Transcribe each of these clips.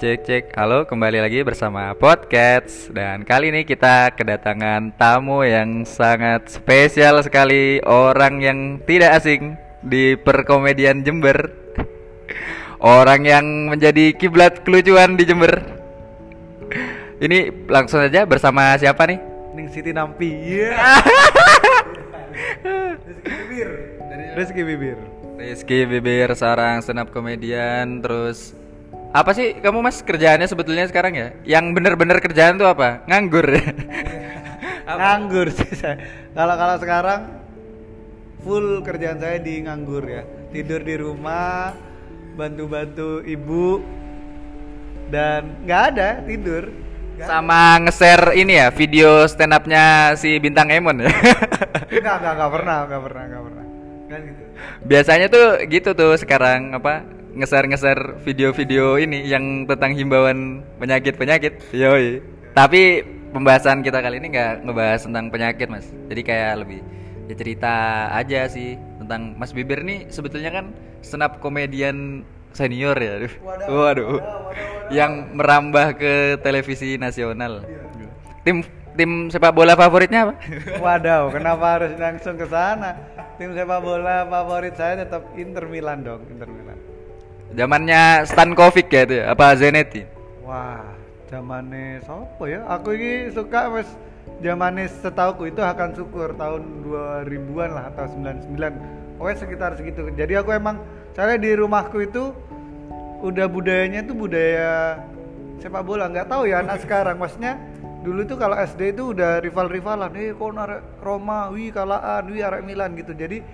Cek cek. Halo, kembali lagi bersama Podcast dan kali ini kita kedatangan tamu yang sangat spesial sekali, orang yang tidak asing di perkomedian Jember. Orang yang menjadi kiblat kelucuan di Jember. Ini langsung saja bersama siapa nih? Ning Siti Nampi. Iya. Rizky Bibir. Rizky Bibir. Rizky Bibir seorang stand up komedian terus apa sih kamu mas kerjaannya sebetulnya sekarang ya? Yang bener-bener kerjaan tuh apa? Nganggur. Nganggur sih saya. Kalau kalau sekarang full kerjaan saya di nganggur ya. Tidur di rumah, bantu-bantu ibu dan nggak ada tidur. Nggak Sama nge-share ini ya video stand up-nya si Bintang Emon ya. Enggak, enggak, enggak pernah, enggak pernah, enggak pernah. Kan gitu. Biasanya tuh gitu tuh sekarang apa nge-share video-video ini yang tentang himbauan penyakit-penyakit. Yoi. Tapi pembahasan kita kali ini nggak ngebahas tentang penyakit, Mas. Jadi kayak lebih ya cerita aja sih tentang Mas Bibir nih sebetulnya kan up komedian senior ya. Aduh. Waduh, Waduh. waduh, waduh. Yang merambah ke televisi nasional. Tim tim sepak bola favoritnya apa? Wadaw, kenapa harus langsung ke sana? Tim sepak bola favorit saya tetap Inter Milan dong, Inter Milan. Zamannya Stankovic ya itu ya? Apa Zanetti? Wah, zamane sopo ya? Aku ini suka wes zamane setauku itu akan syukur tahun 2000-an lah atau 99. Pokoknya sekitar segitu. Jadi aku emang saya di rumahku itu udah budayanya tuh budaya sepak bola. nggak tahu ya anak sekarang maksudnya dulu tuh kalau SD itu udah rival-rivalan, eh arek Roma, wih kalaan, wih arek Milan gitu. Jadi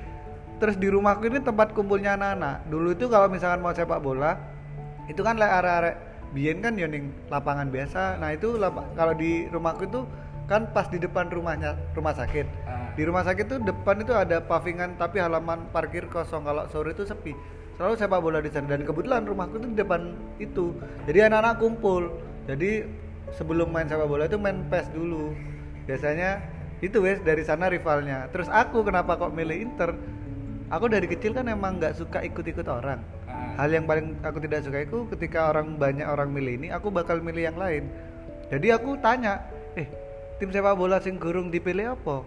terus di rumahku ini tempat kumpulnya anak-anak. Dulu itu kalau misalkan mau sepak bola, itu kan lek arek-arek biyen kan yo ning lapangan biasa. Nah, itu kalau di rumahku itu kan pas di depan rumahnya rumah sakit. Ah. Di rumah sakit tuh depan itu ada pavingan tapi halaman parkir kosong. Kalau sore itu sepi. Selalu sepak bola di sana dan kebetulan rumahku tuh di depan itu. Jadi anak-anak kumpul. Jadi sebelum main sepak bola itu main PES dulu. Biasanya itu wes dari sana rivalnya. Terus aku kenapa kok milih Inter? Aku dari kecil kan emang nggak suka ikut-ikut orang. Hal yang paling aku tidak suka itu ketika orang banyak orang milih ini, aku bakal milih yang lain. Jadi aku tanya, eh tim sepak bola sing gurung dipilih apa?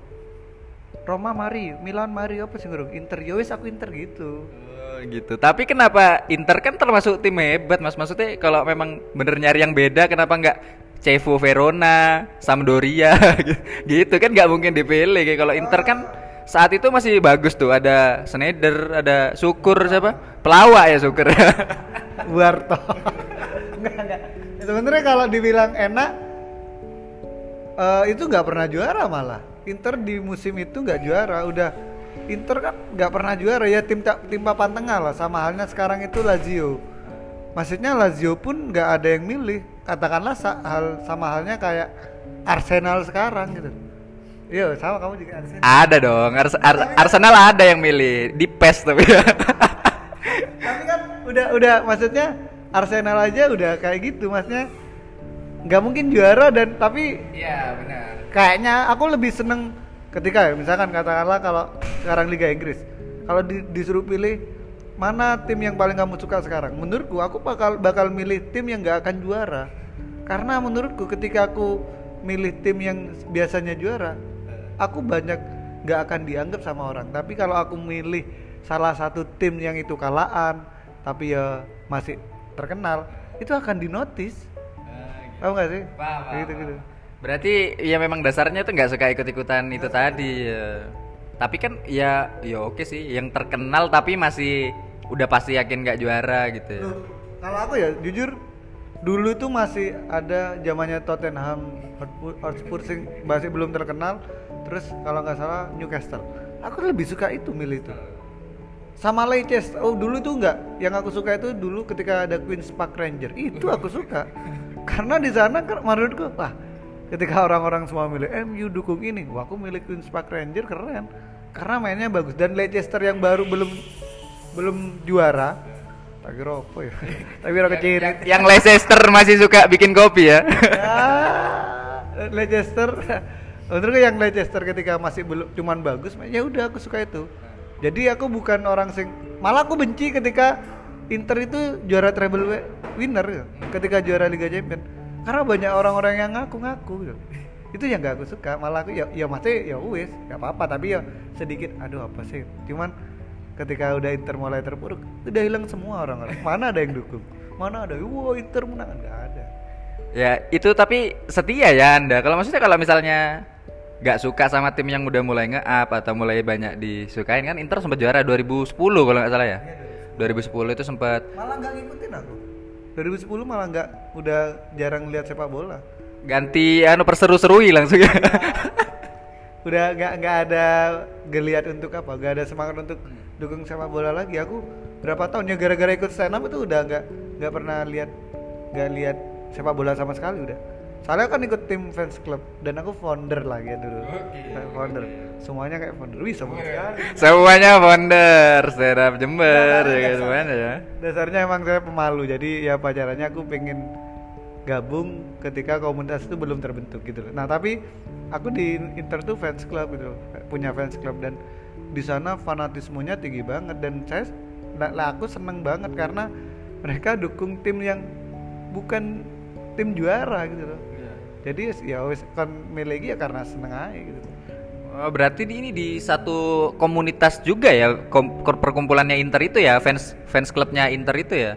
Roma mari, Milan mari apa sing gurung? Inter, ya wis aku Inter gitu. Oh, gitu. Tapi kenapa Inter kan termasuk tim hebat, Mas? Maksudnya kalau memang bener nyari yang beda, kenapa nggak Cevo Verona, Sampdoria gitu kan nggak mungkin dipilih kayak kalau Inter kan saat itu masih bagus tuh ada Schneider, ada Syukur siapa? Pelawak ya Syukur. Warto. enggak, enggak. Ya, Sebenarnya kalau dibilang enak eh, itu nggak pernah juara malah. Inter di musim itu nggak juara, udah Inter kan nggak pernah juara ya tim tim papan tengah lah sama halnya sekarang itu Lazio. Maksudnya Lazio pun nggak ada yang milih. Katakanlah sa- hal sama halnya kayak Arsenal sekarang gitu. Iya, sama kamu juga Arsenal. ada dong. Ars- Ar- Arsenal ada yang milih di PES tapi. tapi kan udah udah maksudnya Arsenal aja udah kayak gitu maksudnya nggak mungkin juara dan tapi Iya, benar. kayaknya aku lebih seneng ketika misalkan katakanlah kalau sekarang Liga Inggris kalau di- disuruh pilih mana tim yang paling kamu suka sekarang menurutku aku bakal bakal milih tim yang nggak akan juara karena menurutku ketika aku milih tim yang biasanya juara aku banyak nggak akan dianggap sama orang tapi kalau aku milih salah satu tim yang itu kalaan tapi ya masih terkenal itu akan dinotis paham nggak sih Paham, paham, gitu gitu Berarti ya memang dasarnya tuh nggak suka ikut-ikutan itu tadi. ya. Tapi kan ya ya oke sih, yang terkenal tapi masih udah pasti yakin nggak juara gitu. ya. Loh, kalau aku ya jujur dulu tuh masih ada zamannya Tottenham Hotspur- Hotspur sing masih belum terkenal terus kalau nggak salah Newcastle. Aku lebih suka itu milih itu. Sama Leicester oh dulu tuh nggak. Yang aku suka itu dulu ketika ada Queens Park Ranger itu aku suka. Karena di sana kan menurutku wah ketika orang-orang semua milih MU dukung ini. Wah aku milih Queens Park Ranger keren. Karena mainnya bagus. Dan Leicester yang baru belum belum juara tak kira apa ya. Tak kira kecirit Yang Leicester masih suka bikin kopi ya. Ah, Leicester menurutku yang Leicester ketika masih belum cuman bagus? Ya udah aku suka itu. Jadi aku bukan orang sing malah aku benci ketika Inter itu juara treble winner gitu. ketika juara Liga Champions. Karena banyak orang-orang yang ngaku-ngaku gitu. itu yang gak aku suka. Malah aku ya ya masih ya wis gak apa-apa. Tapi ya sedikit aduh apa sih? Cuman ketika udah Inter mulai terpuruk udah hilang semua orang-orang. Mana ada yang dukung? Mana ada? Wah Inter menang. Nggak ada. Ya itu tapi setia ya anda. Kalau maksudnya kalau misalnya nggak suka sama tim yang udah mulai nge-up atau mulai banyak disukain. Kan Inter sempat juara 2010 kalau nggak salah ya. 2010 itu sempat malah nggak ngikutin aku. 2010 malah nggak udah jarang lihat sepak bola. Ganti anu perseru-serui langsung ya. udah nggak nggak ada geliat untuk apa nggak ada semangat untuk dukung sepak bola lagi. Aku berapa tahun ya gara-gara ikut stand up itu udah nggak nggak pernah lihat nggak lihat sepak bola sama sekali udah soalnya kan ikut tim fans club dan aku founder lagi ya dulu Kayak founder. Semuanya kayak founder. Wih sama sekali. Semuanya founder, up Jember ya kan semuanya ya. dasarnya emang saya pemalu. Jadi ya pacarannya aku pengen gabung ketika komunitas itu belum terbentuk gitu loh. Nah tapi aku di Inter tuh fans club gitu, loh. punya fans club. Dan di sana fanatismenya tinggi banget. Dan saya nah, lah aku seneng banget karena mereka dukung tim yang bukan tim juara gitu loh. Jadi ya wes kan milih ya karena seneng aja gitu. Oh, berarti di ini di satu komunitas juga ya kom- perkumpulannya Inter itu ya fans fans klubnya Inter itu ya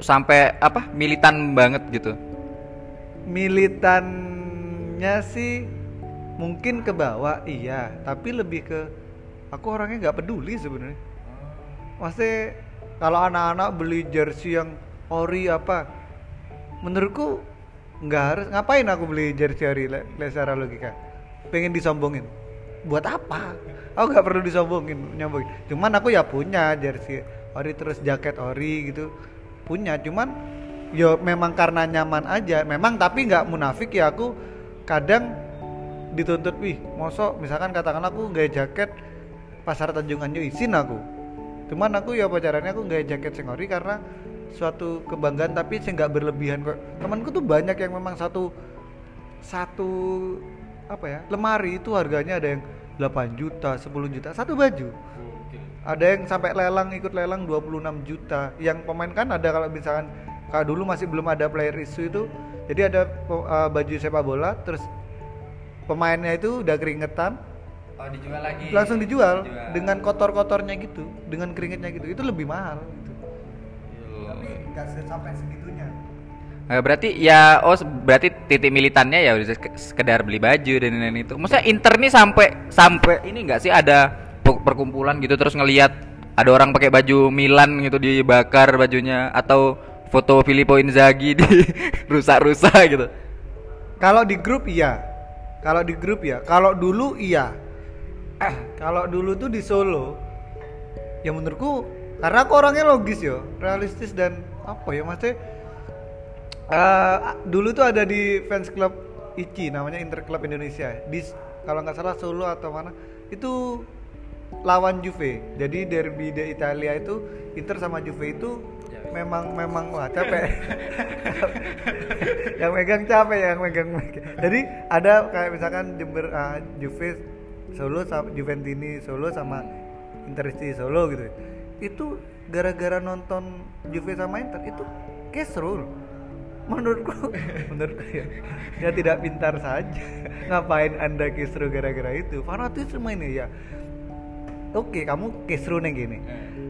sampai apa militan banget gitu. militannya sih mungkin ke bawah iya tapi lebih ke aku orangnya nggak peduli sebenarnya Maksudnya kalau anak-anak beli jersey yang ori apa menurutku nggak harus. Ngapain aku beli jersey ori le, secara logika pengen disombongin. Buat apa? Aku nggak perlu disombongin nyombongin. Cuman aku ya punya jersey ori terus jaket ori gitu. Punya cuman yo memang karena nyaman aja. Memang tapi nggak munafik ya aku. Kadang dituntut wih mosok misalkan katakanlah aku nggak jaket pasar Tanjung Anjo izin aku. Cuman aku ya pacarannya aku nggak jaket sing ori karena suatu kebanggaan tapi nggak berlebihan kok. Temanku tuh banyak yang memang satu satu apa ya lemari itu harganya ada yang 8 juta 10 juta satu baju. Ada yang sampai lelang ikut lelang 26 juta. Yang pemain kan ada kalau misalkan kalau dulu masih belum ada player issue itu. Jadi ada uh, baju sepak bola terus pemainnya itu udah keringetan. Oh, dijual lagi. langsung dijual. dengan kotor-kotornya gitu dengan keringetnya gitu. Itu lebih mahal. Tapi nggak sampai segitunya. Nah, berarti ya oh berarti titik militannya ya udah sek- sekedar beli baju dan lain-lain itu. Maksudnya Inter nih sampai sampai ini enggak sih ada pe- perkumpulan gitu terus ngelihat ada orang pakai baju Milan gitu dibakar bajunya atau foto Filippo Inzaghi di rusak-rusak gitu. kalau di grup iya. Kalau di grup ya kalau dulu iya. Kalau dulu tuh di Solo ya menurutku karena aku orangnya logis yo. Realistis dan apa ya maksudnya eh, dulu tuh ada di fans club ICI namanya Inter Club Indonesia. Di kalau nggak salah Solo atau mana itu lawan Juve. Jadi derby di Italia itu Inter sama Juve itu memang memang wah capek. Yang megang capek yang megang, megang. jadi ada kayak misalkan Jember ah, Juve Solo sama Juventini Solo sama Intercity Solo gitu itu gara-gara nonton Juve sama Inter itu kesrul menurutku. Menurutku ya. Ya tidak pintar saja. Ngapain anda kisru gara-gara itu? Fanatisme ini ya. Oke kamu kisru nih gini.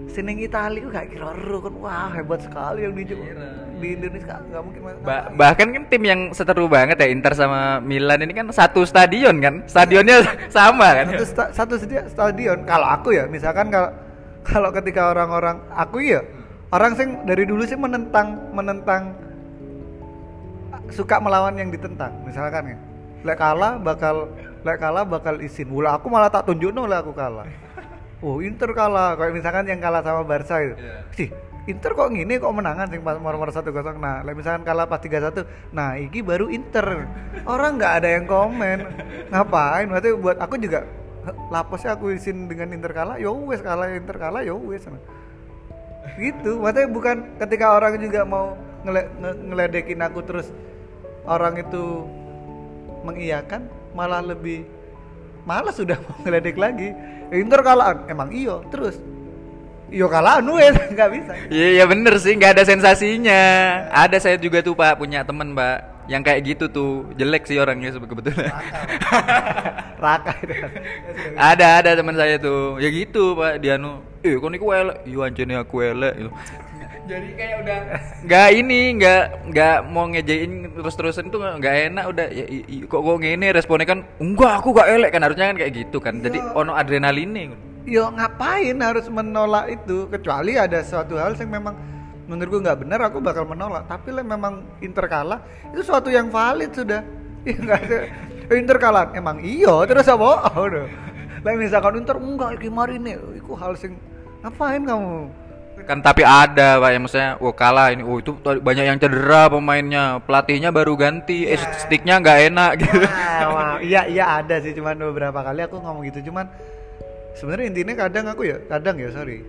Seneng Itali itu gak kira kan. Wah hebat sekali yang di di Indonesia nggak mungkin Ba- bahkan kan tim yang seteru banget ya Inter sama Milan ini kan satu stadion kan. Stadionnya sama kan. satu sta- satu sedia- stadion. Kalau aku ya misalkan kalau kalau ketika orang-orang aku ya orang sing dari dulu sih menentang menentang suka melawan yang ditentang misalkan ya. Lek kalah bakal lek kalah bakal izin. Mula aku malah tak tunjuk oleh aku kalah. Oh Inter kalah kayak misalkan yang kalah sama Barca itu. Sih Inter kok gini kok menangan sing pas nomor satu kosong? Nah lek misalkan kalah pas tiga satu nah iki baru Inter. Orang nggak ada yang komen. Ngapain? Berarti buat aku juga "Heh, lapasnya aku izin dengan Inter kalah yo wes kalah Inter kalah yo wes gitu maksudnya bukan ketika orang juga mau ngele- nge- ngeledekin aku terus orang itu mengiyakan malah lebih malas sudah mau ngeledek lagi. Inter kalah emang iyo terus. Yo kalah anu ya nggak bisa. Iya iya bener sih nggak ada sensasinya. Ada saya juga tuh pak punya temen pak yang kayak gitu tuh jelek sih orangnya kebetulan. raka. Itu. Ada ada teman saya tuh. Ya gitu pak. Dia nu eh kau niku elek? Iya anjene aku elek gitu. Jadi kayak udah nggak ini nggak nggak mau ngejain terus terusan tuh nggak enak udah. Ya, i- i- kok kok gini responnya kan enggak aku gak elek. Kan harusnya kan kayak gitu kan. Jadi ono adrenalinnya yo ngapain harus menolak itu? Kecuali ada suatu hal yang memang menurutku nggak benar aku bakal menolak. Tapi lah memang Inter kalah itu suatu yang valid sudah. Ya nggak ada Inter kalah emang iyo terus apa? Oh, udah. Lah misalkan Inter enggak kemarin nih itu hal sing ngapain kamu? Kan tapi ada pak yang maksudnya wah kalah ini oh itu banyak yang cedera pemainnya pelatihnya baru ganti eh sticknya nggak enak gitu. Ah, iya iya ada sih cuman beberapa kali aku ngomong gitu cuman sebenarnya intinya kadang aku ya kadang ya sorry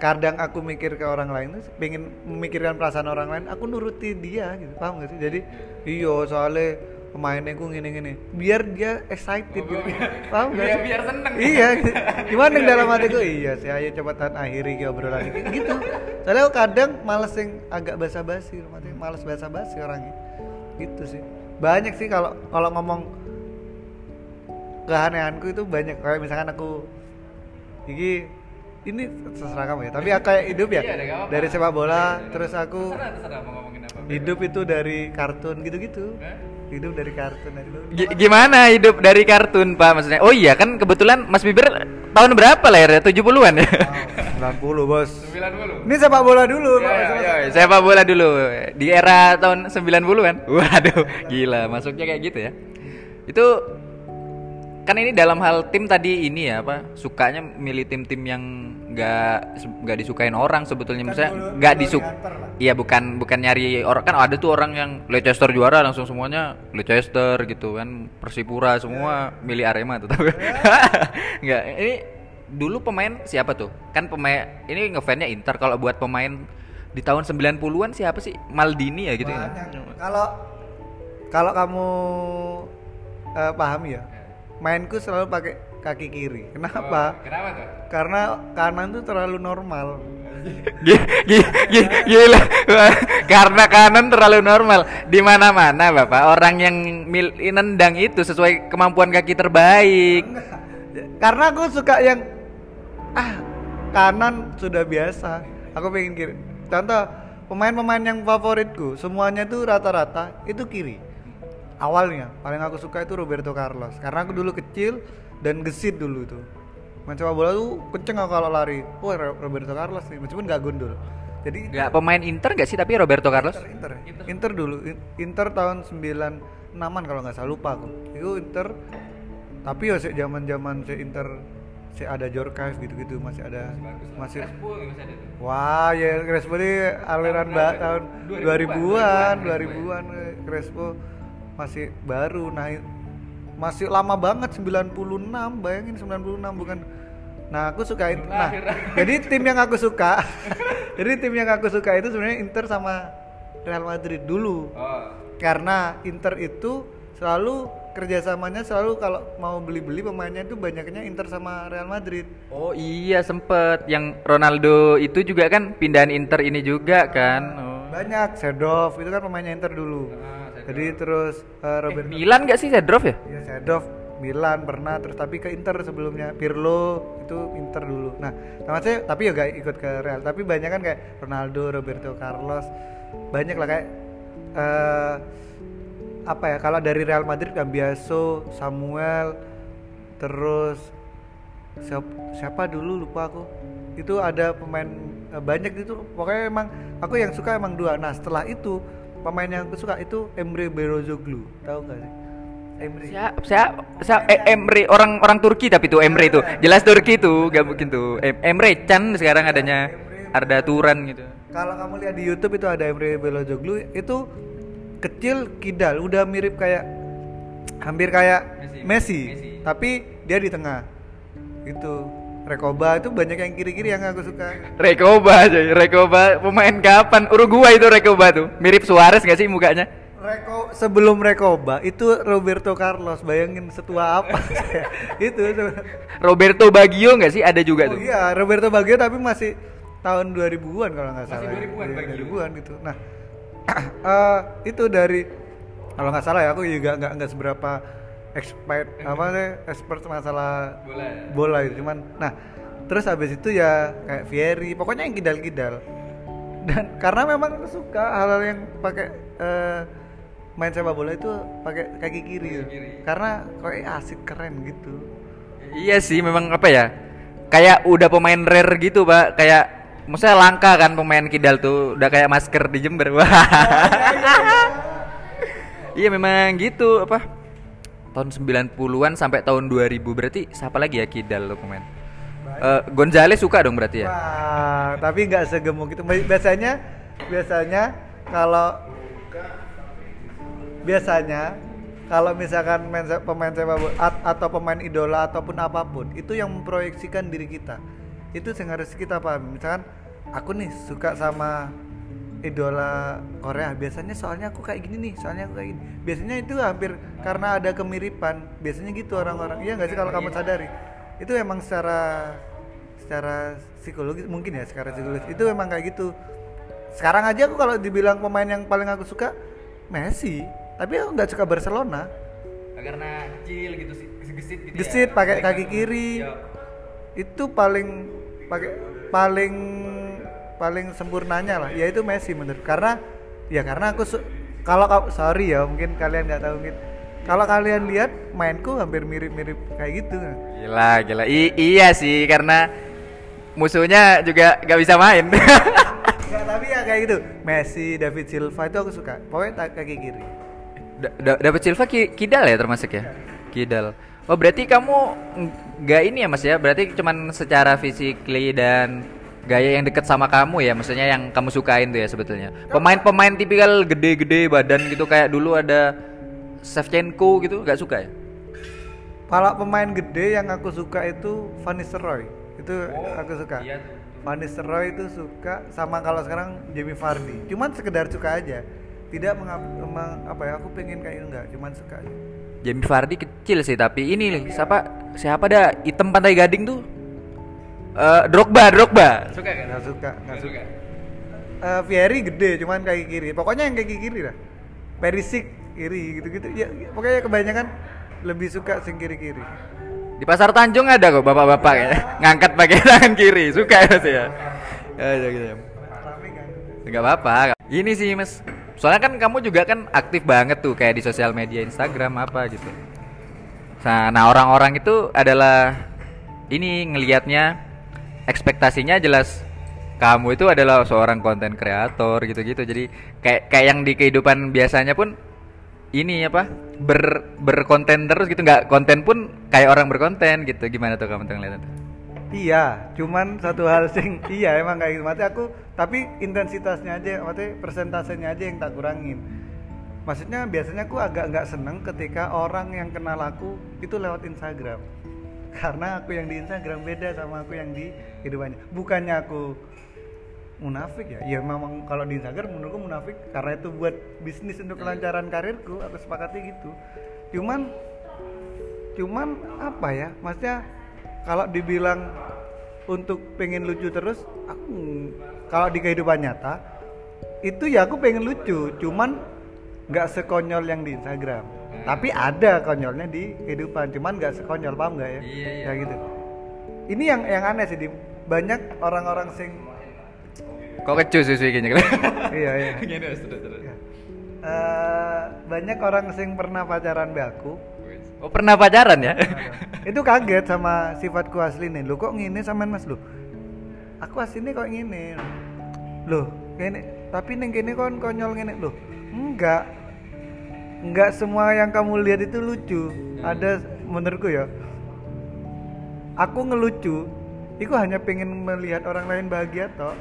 kadang aku mikir ke orang lain tuh pengen memikirkan perasaan orang lain aku nuruti dia gitu. Paham gak sih? Jadi iyo soalnya pemainnya ku gini gini biar dia excited gitu. Paham gak Biar- sih? biar seneng. iya. Gitu. gimana yang dalam hatiku iya sih ayo cepetan akhiri ke obrolan ini gitu. Soalnya aku kadang males yang agak basa-basi maksudnya males basa-basi orangnya gitu sih. Banyak sih kalau kalau ngomong keanehanku itu banyak. Kayak misalkan aku ini ini terserah kamu ya tapi aku kayak hidup ya. Iya, dari sepak bola terus aku terserah mau ngomongin apa. hidup itu dari kartun gitu-gitu. Hidup dari kartun dari dulu. Gimana hidup dari kartun pak? Maksudnya oh iya kan kebetulan Mas Bibir tahun berapa lahirnya? 70-an ya Wow, 90 bos. 90 ini sepak bola dulu Ya, Pak. ya, ya, sepak bola. dulu. Di era tahun 90-an. Waduh, gila masuknya kayak gitu ya. Itu kan ini dalam hal tim tadi ini ya apa sukanya milih tim-tim yang nggak nggak disukain orang sebetulnya. Misalnya dulu- nggak disuk iya bukan bukan nyari orang. Kan ada tuh orang yang Leicester juara langsung semuanya Leicester gitu kan. Persipura semua milih Arema tuh tapi nggak ini dulu pemain siapa tuh? Kan pemain ini ngefansnya Inter. Kalau buat pemain di tahun 90-an siapa sih? Maldini ya gitu ya. Kalau kalau kamu eh, paham ya, mainku selalu pakai kaki kiri. Kenapa? kenapa tuh Karena kanan tuh terlalu normal. Gi- gi- gi- Gila, karena kanan terlalu normal di mana-mana bapak orang yang mil nendang itu sesuai kemampuan kaki terbaik. Karena aku suka yang ah kanan sudah biasa. Aku pengen kiri. Contoh pemain-pemain yang favoritku semuanya tuh rata-rata itu kiri. Awalnya paling aku suka itu Roberto Carlos karena aku dulu kecil dan gesit dulu tuh. Main sepak bola tuh kenceng aku kalau lari. Wah Ro- Roberto Carlos nih meskipun gak gundul. Jadi Gak pemain Inter gak sih tapi Roberto Carlos? Inter, Inter, Inter dulu, In- Inter tahun 96-an kalau nggak salah lupa aku. Itu Inter, tapi ya sih zaman-zaman si Inter si ada Jorkaev gitu-gitu masih ada masih wah ya Crespo ini aliran mbak tahun 2000-an 2000-an eh, Crespo masih baru. Nah masih lama banget 96 bayangin 96 bukan. Nah aku suka it- nah jadi tim yang aku suka jadi tim yang aku suka itu sebenarnya Inter sama Real Madrid dulu. Karena Inter itu selalu kerjasamanya selalu kalau mau beli-beli pemainnya itu banyaknya Inter sama Real Madrid. Oh iya sempet. Yang Ronaldo itu juga kan pindahan Inter ini juga kan. Oh. banyak. Sedov itu kan pemainnya Inter dulu jadi terus eh, Robert Milan gak sih? Zedrov ya? ya Sedov Milan pernah terus tapi ke Inter sebelumnya. Pirlo itu Inter dulu. Nah sama saya tapi ya gak ikut ke Real. Tapi banyak kan kayak Ronaldo Roberto Carlos. Banyak lah kayak eh apa ya kalau dari Real Madrid Cambiaso Samuel terus siapa, siapa dulu lupa aku. Itu ada pemain eh, banyak itu pokoknya emang aku yang suka emang dua. Nah setelah itu pemain yang aku suka itu Emre Belözoğlu tahu nggak sih? Emre. Siap, siap, siap. Eh, Emre orang orang Turki tapi tuh Emre itu jelas Turki tuh gak mungkin tuh. Em- Emre Can sekarang adanya Arda Turan gitu. kalau kamu lihat di YouTube itu ada Emre Belözoğlu itu kecil kidal udah mirip kayak hampir kayak Messi. Messi, Messi. tapi dia di tengah. Itu Rekoba itu banyak yang kiri-kiri yang aku suka. Rekoba aja, Rekoba pemain kapan? Uruguay itu Rekoba tuh. Mirip Suarez gak sih mukanya? Reko sebelum Rekoba itu Roberto Carlos. Bayangin setua apa? Itu Roberto Baggio nggak sih? Ada juga oh, tuh. iya Roberto Baggio tapi masih tahun 2000-an kalau nggak Masih salah 2000-an Iya, Baggio. 2000-an gitu. Nah eh, itu dari kalau nggak salah ya aku juga nggak nggak seberapa expert apa sih expert masalah Bola. ya? bola gitu. Cuman nah terus habis itu ya kayak Fieri pokoknya yang kidal-kidal dan karena memang suka hal-hal yang pakai eh, main sepak bola itu pakai kaki kiri, gitu. kiri. karena kayak asik keren gitu. Iya sih memang apa ya kayak udah pemain rare gitu pak. Kayak maksudnya langka kan pemain kidal tuh udah kayak masker di Jember wah iya memang gitu apa tahun 90-an sampai tahun 2000 berarti siapa lagi ya kidal lo pemain? Eh, Gonzales suka dong berarti ya? Wah, tapi nggak segemuk itu. Biasanya, biasanya kalau biasanya kalau misalkan main pemain bola at- atau pemain idola ataupun apa pun itu yang memproyeksikan diri kita. Itu yang harus kita pahami. Misalkan aku nih suka sama idola Korea. Biasanya soalnya aku kayak gini nih soalnya aku kayak gini. Biasanya itu hampir karena ada kemiripan. Biasanya gitu orang-orang. Iya nggak sih kalau kamu sadari? Itu emang secara secara psikologis mungkin ya secara psikologis. Itu emang kayak gitu. Sekarang aja aku kalau dibilang pemain yang paling aku suka Messi. Tapi aku nggak suka Barcelona. Karena kecil gitu sih gesit gitu gesit pakai kaki kiri. itu paling pakai paling paling sempurnanya lah yaitu Messi menurut karena ya karena aku kalau kau- sorry ya mungkin kalian nggak tahu mungkin kalau kalian lihat mainku hampir mirip-mirip kayak gitu Gila, gila. I- iya sih, karena musuhnya juga gak bisa main. Nggak, tapi ya kayak gitu Messi David Silva itu aku suka pokoknya tak kaki kiri Da- da- Dapat Silva ki- kidal ya termasuk ya? Kidal. Oh berarti kamu nggak ini ya mas ya? Berarti cuman secara physically dan gaya yang deket sama kamu ya? Maksudnya yang kamu sukain tuh ya sebetulnya. Pemain-pemain tipikal gede-gede badan gitu kayak dulu ada Shevchenko gitu, nggak suka ya? kalau pemain gede yang aku suka itu Van Nistelrooy itu aku suka iya tuh. Van Nistelrooy itu suka sama kalau sekarang Jamie Vardy cuman sekedar suka aja tidak mengap, meng- apa ya aku pengen kayak enggak cuman suka aja Jamie Vardy kecil sih tapi ini nih siapa siapa dah hitam pantai gading tuh Eh Drogba Drogba. Suka kan? Nggak suka nggak suka. Eh, Fieri gede cuman kaki kiri. Pokoknya yang kaki kiri lah. Perisic kiri gitu-gitu. Ya pokoknya kebanyakan lebih suka sing kiri kiri di pasar Tanjung ada kok bapak-bapak ya. Ngangkat pakai tangan kiri. Suka ya mas ya? Ya ya, gitu ya. nggak apa-apa. Ini sih mas. Soalnya kan kamu juga kan aktif banget tuh kayak di sosial media Instagram apa gitu. Nah nah orang-orang itu adalah ini ngelihatnya ekspektasinya jelas kamu itu adalah seorang konten kreator gitu-gitu jadi kayak kayak yang di kehidupan biasanya pun ini apa ber berkonten terus gitu nggak konten pun kayak orang berkonten gitu gimana tuh kamu ngeliatnya? Iya, cuman satu hal sing iya emang kayak gitu. Maksudnya aku tapi intensitasnya aja, maksudnya persentasenya aja yang tak kurangin. Maksudnya biasanya aku agak nggak seneng ketika orang yang kenal aku itu lewat Instagram. Karena aku yang di Instagram beda sama aku yang di kehidupannya. Bukannya aku munafik ya? Ya memang kalau di Instagram menurutku munafik karena itu buat bisnis untuk kelancaran karirku aku sepakati gitu. Cuman cuman apa ya? Maksudnya kalau dibilang untuk pengen lucu terus aku kalau di kehidupan nyata itu ya aku pengen lucu. Cuman nggak sekonyol yang di Instagram tapi ada konyolnya di kehidupan cuman nggak sekonyol paham nggak ya? Iya, iya. ya gitu. Ini yang yang aneh sih Dim. banyak orang-orang sing kok kecu susu kayaknya? Iya iya. Gini, terus, terus, terus. Ya. Eh, banyak orang sing pernah pacaran be aku. Oh pernah pacaran ya? Itu kaget sama sifatku asli nih. Lo kok ngini sama mas? Lo aku aslinya kok ngini lo gini tapi neng gini kon konyol ngini lo enggak enggak semua yang kamu lihat itu lucu. Ada menurutku ya. Aku ngelucu itu hanya pengen melihat orang lain bahagia toh.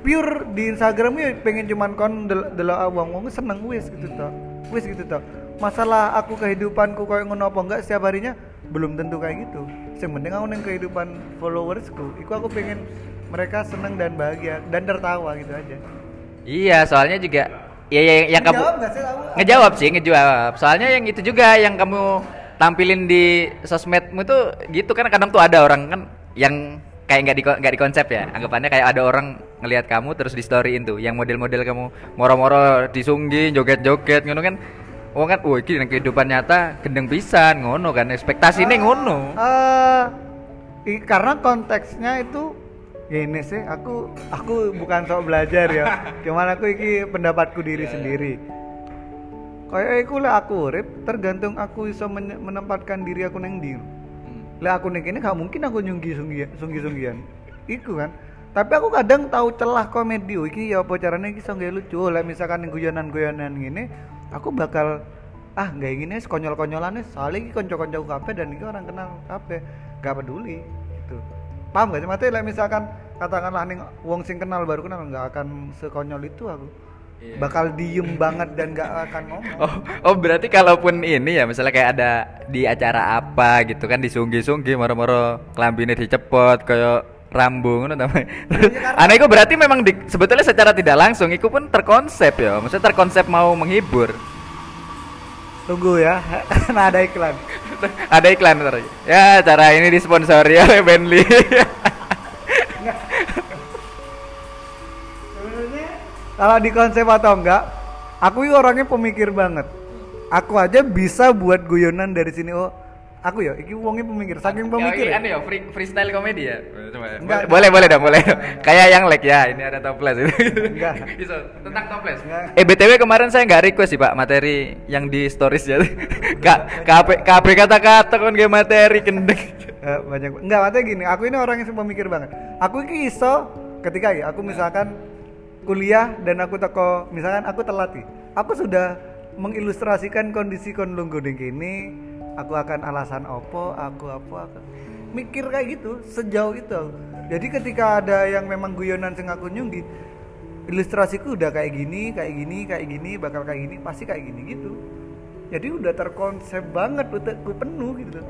Pure di Instagram ya pengen cuman kon del delok wong wong seneng wis gitu toh. Wis gitu toh. Masalah aku kehidupanku kayak ngono apa enggak setiap harinya belum tentu kayak gitu. Yang penting aku neng kehidupan followersku itu aku pengen mereka seneng dan bahagia dan tertawa gitu aja. Iya soalnya juga ya, ya yang kamu Ngejawab nggak sih kamu? ngejawab sih ngejawab soalnya yang itu juga yang kamu tampilin di sosmedmu tuh gitu kan kadang tuh ada orang kan yang kayak nggak di nggak di konsep ya anggapannya kayak ada orang ngelihat kamu terus di storyin tuh yang model-model kamu moro-moro disunggi joget-joget ngono kan Oh kan, wah ini nang kehidupan nyata gendeng pisan ngono kan ekspektasi ini ngono. Eh, i- karena konteksnya itu ya ini sih aku aku bukan sok belajar ya. Cuman aku iki pendapatku diri sendiri. Kayak iku lah aku urip tergantung aku bisa men- menempatkan diri aku neng ndi. Lah aku ning kene gak mungkin aku nyunggi sunggi sunggian iku kan. Tapi aku kadang tahu celah komedi iki ya apa caranya iki iso lucu. Lah misalkan ning guyonan-guyonan gini aku bakal ah nggak gini wis konyol-konyolan wis. Soalnya iki konco-konco kabeh dan iki orang kenal kabeh. Gak peduli gitu paham gak sih Mati lah misalkan katakanlah ning wong sing kenal baru kenal nggak akan sekonyol itu aku Iya. bakal diem banget dan nggak akan ngomong Oh, oh berarti kalaupun ini ya misalnya kayak ada di acara apa gitu kan disunggi-sunggi moro-moro kelambine dicepot kayak rambung ngono namanya. Aneh itu berarti memang di, sebetulnya secara tidak langsung itu pun terkonsep ya. Maksudnya terkonsep mau menghibur. tunggu ya nah ada iklan ada iklan ntar. Ya, cara ini disponsori oleh Bentley. Kalau di konsep atau enggak, aku orangnya pemikir banget. Aku aja bisa buat guyonan dari sini. Oh, aku ya, iki wongnya pemikir, saking pemikir. Ya, ya. ini ya, free, freestyle komedi ya. Coba ya. Enggak. boleh, boleh dong, boleh. Kayak yang like ya, ini ada toples itu. Enggak. Bisa tentang toples. Enggak. Eh BTW kemarin saya nggak request sih Pak materi yang di stories ya. Kak KP KP kata-kata kan gak materi kendeng. Eh, banyak enggak maksudnya gini aku ini orang yang pemikir banget aku ini iso ketika ya aku misalkan kuliah dan aku teko misalkan aku telat aku sudah mengilustrasikan kondisi kon lungguh ning kene aku akan alasan opo aku apa aku mikir kayak gitu sejauh itu jadi ketika ada yang memang guyonan sing aku nyunggi ilustrasiku udah kayak gini kayak gini kayak gini bakal kayak gini pasti kayak gini gitu. Jadi udah terkonsep banget utekku penuh gitu.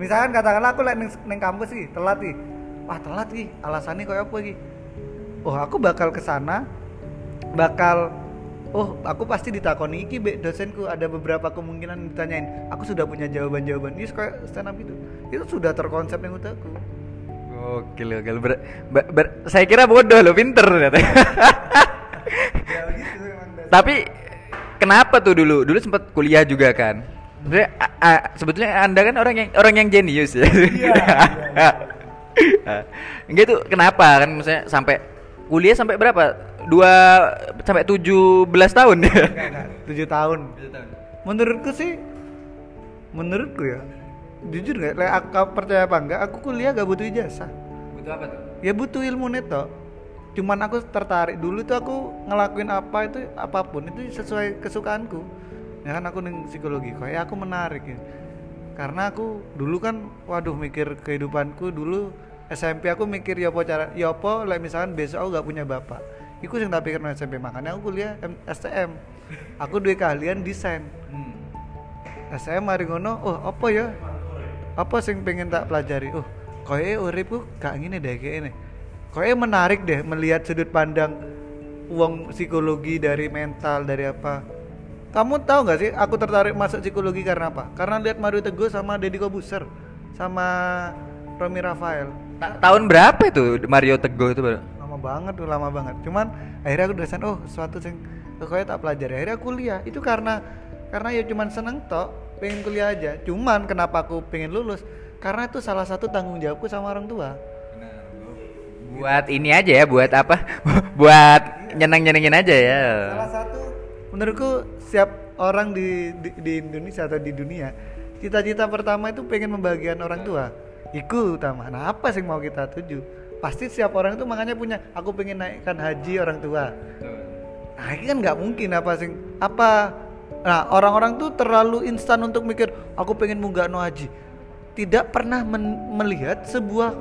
Misalkan katakanlah aku lagi neng, neng kampus sih telat nih wah telat nih alasannya kayak apa nih oh aku bakal ke sana bakal oh aku pasti ditakoni iki be dosenku ada beberapa kemungkinan ditanyain aku sudah punya jawaban-jawaban ini kayak stand up itu itu sudah terkonsep yang utakku Gokil, gokil. Ber, ber- ber- saya kira bodoh lo, pinter ternyata. ya gitu. Tapi kenapa tuh dulu? Dulu sempat kuliah juga kan. A- a- sebetulnya anda kan orang yang orang yang jenius ya. Iya, Enggak itu kenapa kan maksudnya sampai kuliah sampai berapa? Dua sampai tujuh belas tahun. Ya. Tujuh tahun. Menurutku sih menurutku ya jujur nggak? Aku percaya apa enggak aku kuliah gak butuh ijazah. Butuh apa tuh? ya butuh ilmu neto cuman aku tertarik dulu tuh aku ngelakuin apa itu apa pun itu sesuai kesukaanku. Ya kan aku psikologi kayak aku menarik ya. Karena aku dulu kan waduh mikir kehidupanku dulu SMP aku mikir ya apa cara ya apa like misalkan besok aku gak punya bapak. Itu yang tak pikir SMP makanya aku kuliah M- STM aku dua keahlian desain. Hmm. STM mari ngono oh apa ya? Apa sing pengen tak pelajari? Oh koe uripku gak ngene deh kayak ini koe menarik deh melihat sudut pandang uang psikologi dari mental dari apa. Kamu tahu nggak sih aku tertarik masuk psikologi karena apa? Karena lihat Mario Teguh sama Deddy Kobuser sama Romi Rafael Ta- tahun berapa itu Mario Teguh itu baru? lama banget tuh lama banget. Cuman akhirnya aku udah oh suatu sing pokoknya tak pelajari. Akhirnya aku kuliah. Itu karena karena ya cuman seneng tok pengen kuliah aja. Cuman kenapa aku pengen lulus? Karena itu salah satu tanggung jawabku sama orang tua. Buat ini aja ya, buat apa? buat nyeneng-nyenengin aja ya. salah satu menurutku setiap orang di, di di Indonesia atau di dunia cita-cita pertama itu pengen membahagiakan orang tua itu utama nah apa sih mau kita tuju pasti setiap orang itu makanya punya aku pengen naikkan haji orang tua Nah, ini kan nggak mungkin apa sih? Apa? Nah, orang-orang tuh terlalu instan untuk mikir aku pengen munggah no haji. Tidak pernah men- melihat sebuah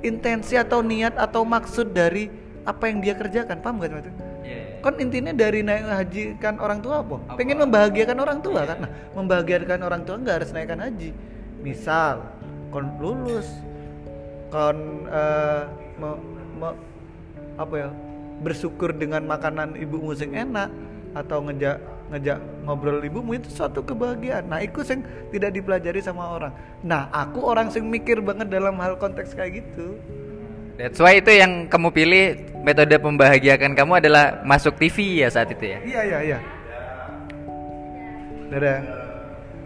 intensi atau niat atau maksud dari apa yang dia kerjakan. Paham gak itu? Kan intinya dari naik haji kan orang tua apa? Pengen membahagiakan orang tua kan. Nah, membahagiakan orang tua nggak harus naikkan haji. Misal, kon lulus, kon eh, me- me- apa ya bersyukur dengan makanan ibumu sing enak atau ngejak ngejak ngobrol ibumu itu suatu kebahagiaan. Nah itu sing tidak dipelajari sama orang. Nah aku orang sing mikir banget dalam hal konteks kayak gitu. That's why itu yang kamu pilih metode membahagiakan kamu adalah masuk TV ya saat itu ya. iya iya iya. Dadah.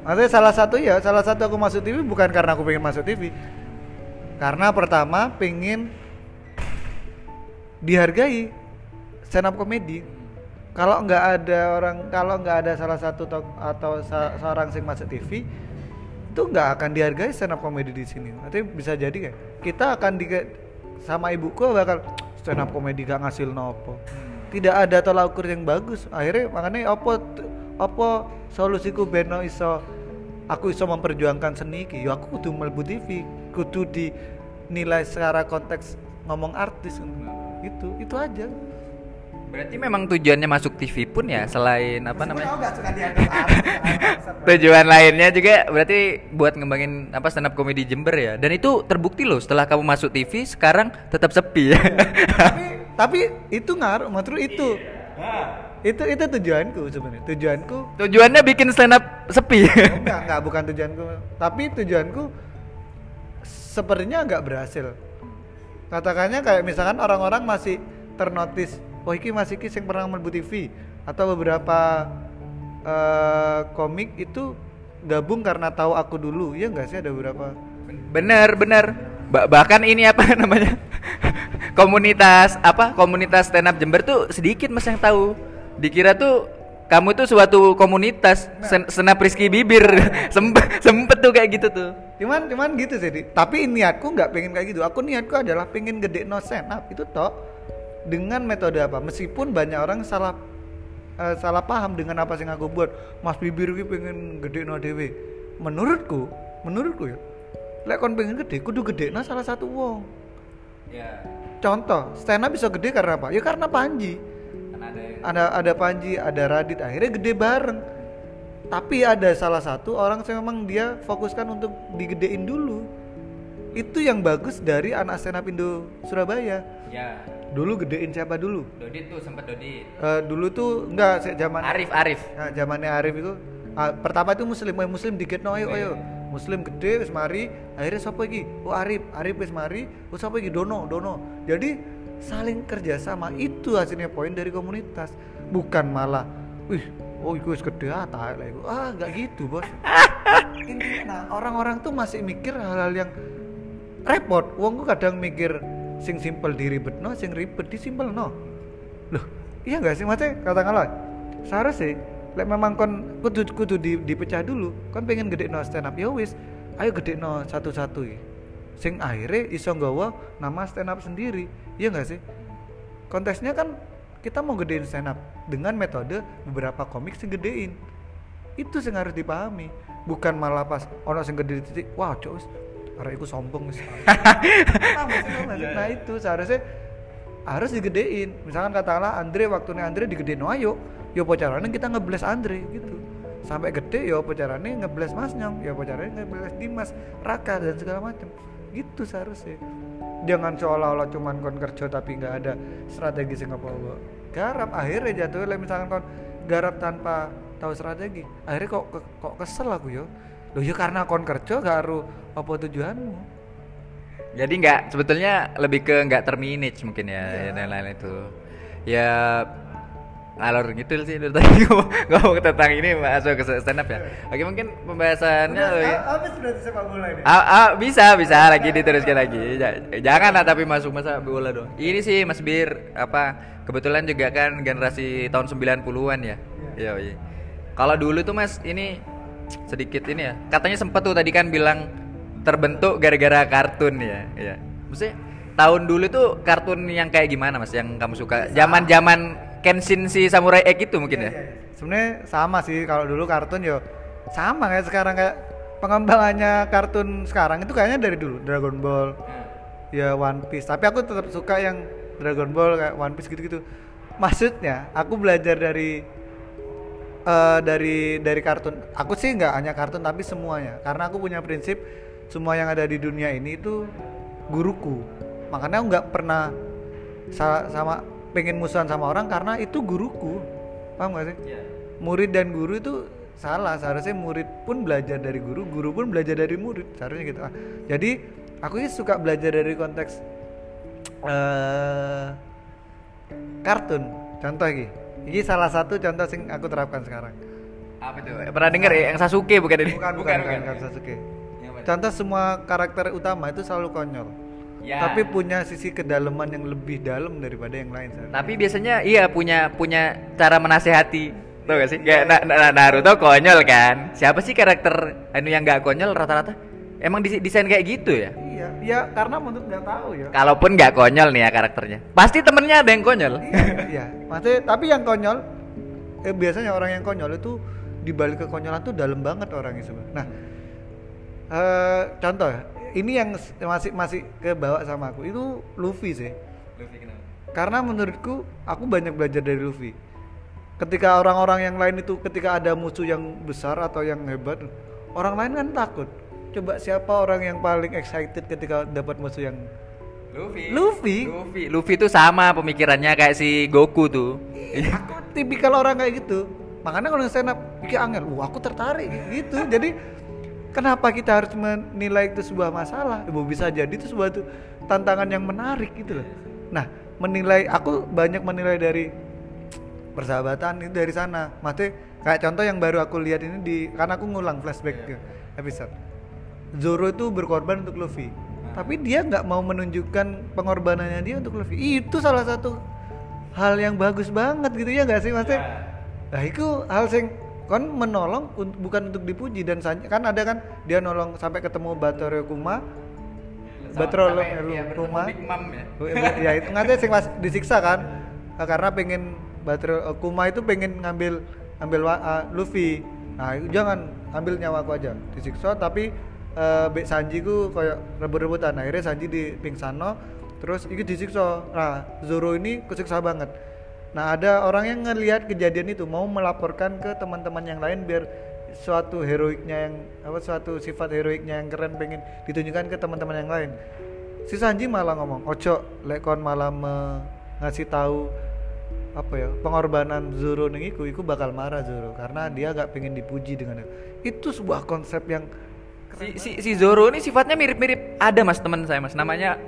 Maksudnya salah satu ya, salah satu aku masuk TV bukan karena aku pengen masuk TV. Karena pertama pengen dihargai stand up comedy. Kalau nggak ada orang, kalau nggak ada salah satu tok atau sa- seorang sing masuk TV, itu nggak akan dihargai stand up comedy di sini. Nanti bisa jadi kan kita akan di sama ibuku bakal stand up comedy gak ngasil nopo. Tidak ada tolak ukur yang bagus. Akhirnya makanya apa apa solusiku beno iso aku iso memperjuangkan seni iki ya aku kudu mlebu TV kudu dinilai secara konteks ngomong artis itu itu aja Berarti memang tujuannya masuk TV pun ya selain apa namanya? nggak suka dianggap Tujuan lainnya juga berarti buat ngembangin apa stand up comedy Jember ya. Dan itu terbukti loh setelah kamu masuk TV sekarang tetap sepi ya. tapi tapi itu ngaruh maksud itu itu itu tujuanku sebenarnya tujuanku Tujuannya bikin stand up sepi. enggak enggak bukan tujuanku tapi tujuanku sepertinya enggak berhasil katakannya kayak misalkan orang-orang masih ternotis oh iki masih iki yang pernah mlebu TV atau beberapa eh, komik itu gabung karena tahu aku dulu ya enggak sih ada beberapa bener bener. Ba- bahkan ini apa namanya? komunitas apa? Komunitas stand up Jember tuh sedikit mas yang tahu. Dikira tuh kamu tuh suatu komunitas sen- stand up Rizky Bibir. Sempet sempet tuh kayak gitu tuh. cuman cuman gitu sih Di. tapi niatku nggak pengen kayak gitu. Aku niatku adalah pengen gede no up itu toh dengan metode apa? Meskipun banyak orang salah eh, salah paham dengan apa yang aku buat mas bibir ki pengen gede no dewe menurutku menurutku ya lek kon pengen gede kudu gede no salah satu wong. Ya. contoh stand up bisa gede karena apa? Ya karena Panji ada ada Panji ada Radit akhirnya gede bareng tapi ada salah satu orang yang memang dia fokuskan untuk digedein dulu itu yang bagus dari anak stand up Indo Surabaya Ya. dulu gedein siapa dulu Dodit tuh sempet Dodit. Eh, dulu tuh enggak zaman Arif Arif. Nah, zamannya Arif itu ah, pertama itu muslim, oh, muslim dikit no ayo ayo. Muslim gede wis mari, akhirnya siapa lagi? Oh Arif, Arif wis mari, oh siapa lagi? Dono, Dono. Jadi saling kerjasama itu hasilnya poin dari komunitas, bukan malah, wih, oh wis gede ah lah iku. Ah nggak gitu bos. Intinya, nah orang-orang tuh masih mikir hal-hal yang repot. Wong gua kadang mikir sing simpel diribetno, sing ribet disimpelno. Loh, iya nggak sih maksudnya katakanlah seharusnya lek memang kon kudu kudu di, dipecah dulu kon pengen gede no stand up ya wis ayo gede no satu-satu ya sing akhirnya iso nggawa nama stand up sendiri. Iya nggak sih? Konteksnya kan kita mau gedein stand up dengan metode beberapa komik sing gedein. Itu sing harus dipahami. Bukan malah pas ono sing gede titik wah cok wis, arek iku sombong nggak sih? nah itu seharusnya harus digedein. Misalkan katakanlah Andre waktunya Andre digedein no ayo yo apa caranya kita ngebles Andre? Gitu. Sampai gede yo apa caranya ngebles Mas Nyong yo apa caranya ngebles Dimas Raka dan segala macam gitu seharusnya. Jangan seolah-olah cuman kon kerja tapi nggak ada strategi sing apa apa garap akhirnya jatuhnya like misalkan kon garap tanpa tahu strategi. Akhirnya kok kok kesel aku yo. Loh ya karena kon kerja gak harus apa tujuanmu. Jadi nggak sebetulnya lebih ke nggak termanage mungkin ya dan lain-lain itu. Ya ngalor gitu sih dari tadi ngomong, tentang ini masuk ke stand up ya. Oke mungkin pembahasannya habis berarti sepak bola ini? Ah, ah, bisa bisa lagi diteruskan lagi. Ja- jangan lah tapi masuk masa bola dong. Ini sih Mas Bir apa kebetulan juga kan generasi tahun 90-an ya? Iya. Iya kalau dulu tuh Mas ini sedikit ini ya katanya sempet tuh tadi kan bilang terbentuk gara-gara kartun ya iya. Maksudnya tahun dulu tuh kartun yang kayak gimana Mas yang kamu suka? Zaman-zaman Kenshin si Samurai X itu mungkin ya? sebenarnya sama sih kalau dulu kartun yo sama kayak sekarang kayak pengembangannya kartun sekarang itu kayaknya dari dulu Dragon Ball ya One Piece. Tapi aku tetap suka yang Dragon Ball kayak One Piece gitu-gitu. Maksudnya aku belajar dari eh, dari dari kartun. Aku sih nggak hanya kartun tapi semuanya. Karena aku punya prinsip semua yang ada di dunia ini itu guruku. Makanya aku nggak pernah sa- sama pengen musuhan sama orang karena itu guruku. Paham gak sih? Murid dan guru itu salah. Seharusnya murid pun belajar dari guru guru pun belajar dari murid. Seharusnya gitu. Ah, jadi aku ini suka belajar dari konteks eh kartun. Contoh ini ini salah satu contoh yang aku terapkan sekarang. Apa tuh? Pernah denger ya? Yang Sasuke bukan ini? bukan bukan bukan, bukan. Sasuke. Yang mana? contoh semua karakter utama itu selalu konyol Ya. tapi punya sisi kedalaman yang lebih dalam daripada yang lain seharusnya. Tapi biasanya iya punya punya cara menasehati. Tau gak sih? Kayak Na- Na- Naruto konyol kan. Siapa sih karakter anu yang gak konyol rata-rata? Emang desain kayak gitu ya? iya ya karena menurut nggak tahu ya Kalaupun gak konyol nih ya karakternya. Pasti temennya ada yang konyol. iya maksudnya tapi yang konyol eh, biasanya orang yang konyol itu di balik kekonyolan tuh dalam banget orangnya sebenarnya nah eh, contoh ya ini yang masih masih ke bawah sama aku itu Luffy sih karena menurutku aku banyak belajar dari Luffy ketika orang-orang yang lain itu ketika ada musuh yang besar atau yang hebat orang lain kan takut coba siapa orang yang paling excited ketika dapat musuh yang Luffy. Luffy. Luffy. Luffy tuh sama pemikirannya kayak si Goku tuh. aku tipikal orang kayak gitu makanya kalau stand up pikir angel wah aku tertarik gitu jadi kenapa kita harus menilai itu sebuah masalah? Ibu bisa jadi itu sebuah tuh tantangan yang menarik gitu loh. Nah menilai aku banyak menilai dari persahabatan itu dari sana. Maksudnya kayak contoh yang baru aku lihat ini di karena aku ngulang flashback ke episode. Zoro itu berkorban untuk Luffy. Tapi dia nggak mau menunjukkan pengorbanannya dia untuk Luffy. Itu salah satu hal yang bagus banget gitu ya nggak sih maksudnya? Nah itu hal yang kan menolong bukan untuk dipuji dan kan ada kan dia nolong sampai ketemu Batoro Kuma Batoro Kuma ya. Itu nggak sing pas disiksa kan? Nah, karena pengen Batro Kuma itu pengen ngambil ngambil wa- uh, Luffy. Nah jangan ambil nyawaku aja. Disiksa tapi uh, Bek Sanji ku kayak rebut-rebutan. Akhirnya Sanji di pingsano terus itu disiksa. Nah Zoro ini kesiksa banget nah ada orang yang ngelihat kejadian itu mau melaporkan ke teman-teman yang lain biar suatu heroiknya yang apa suatu sifat heroiknya yang keren pengen ditunjukkan ke teman-teman yang lain. Si Sanji malah ngomong ojo lek kon malah me- ngasih tahu apa ya pengorbanan Zoro iku iku bakal marah Zoro karena dia gak pengen dipuji dengan itu. Itu sebuah konsep yang si, si, si Zoro ini sifatnya mirip-mirip ada mas teman saya mas. Namanya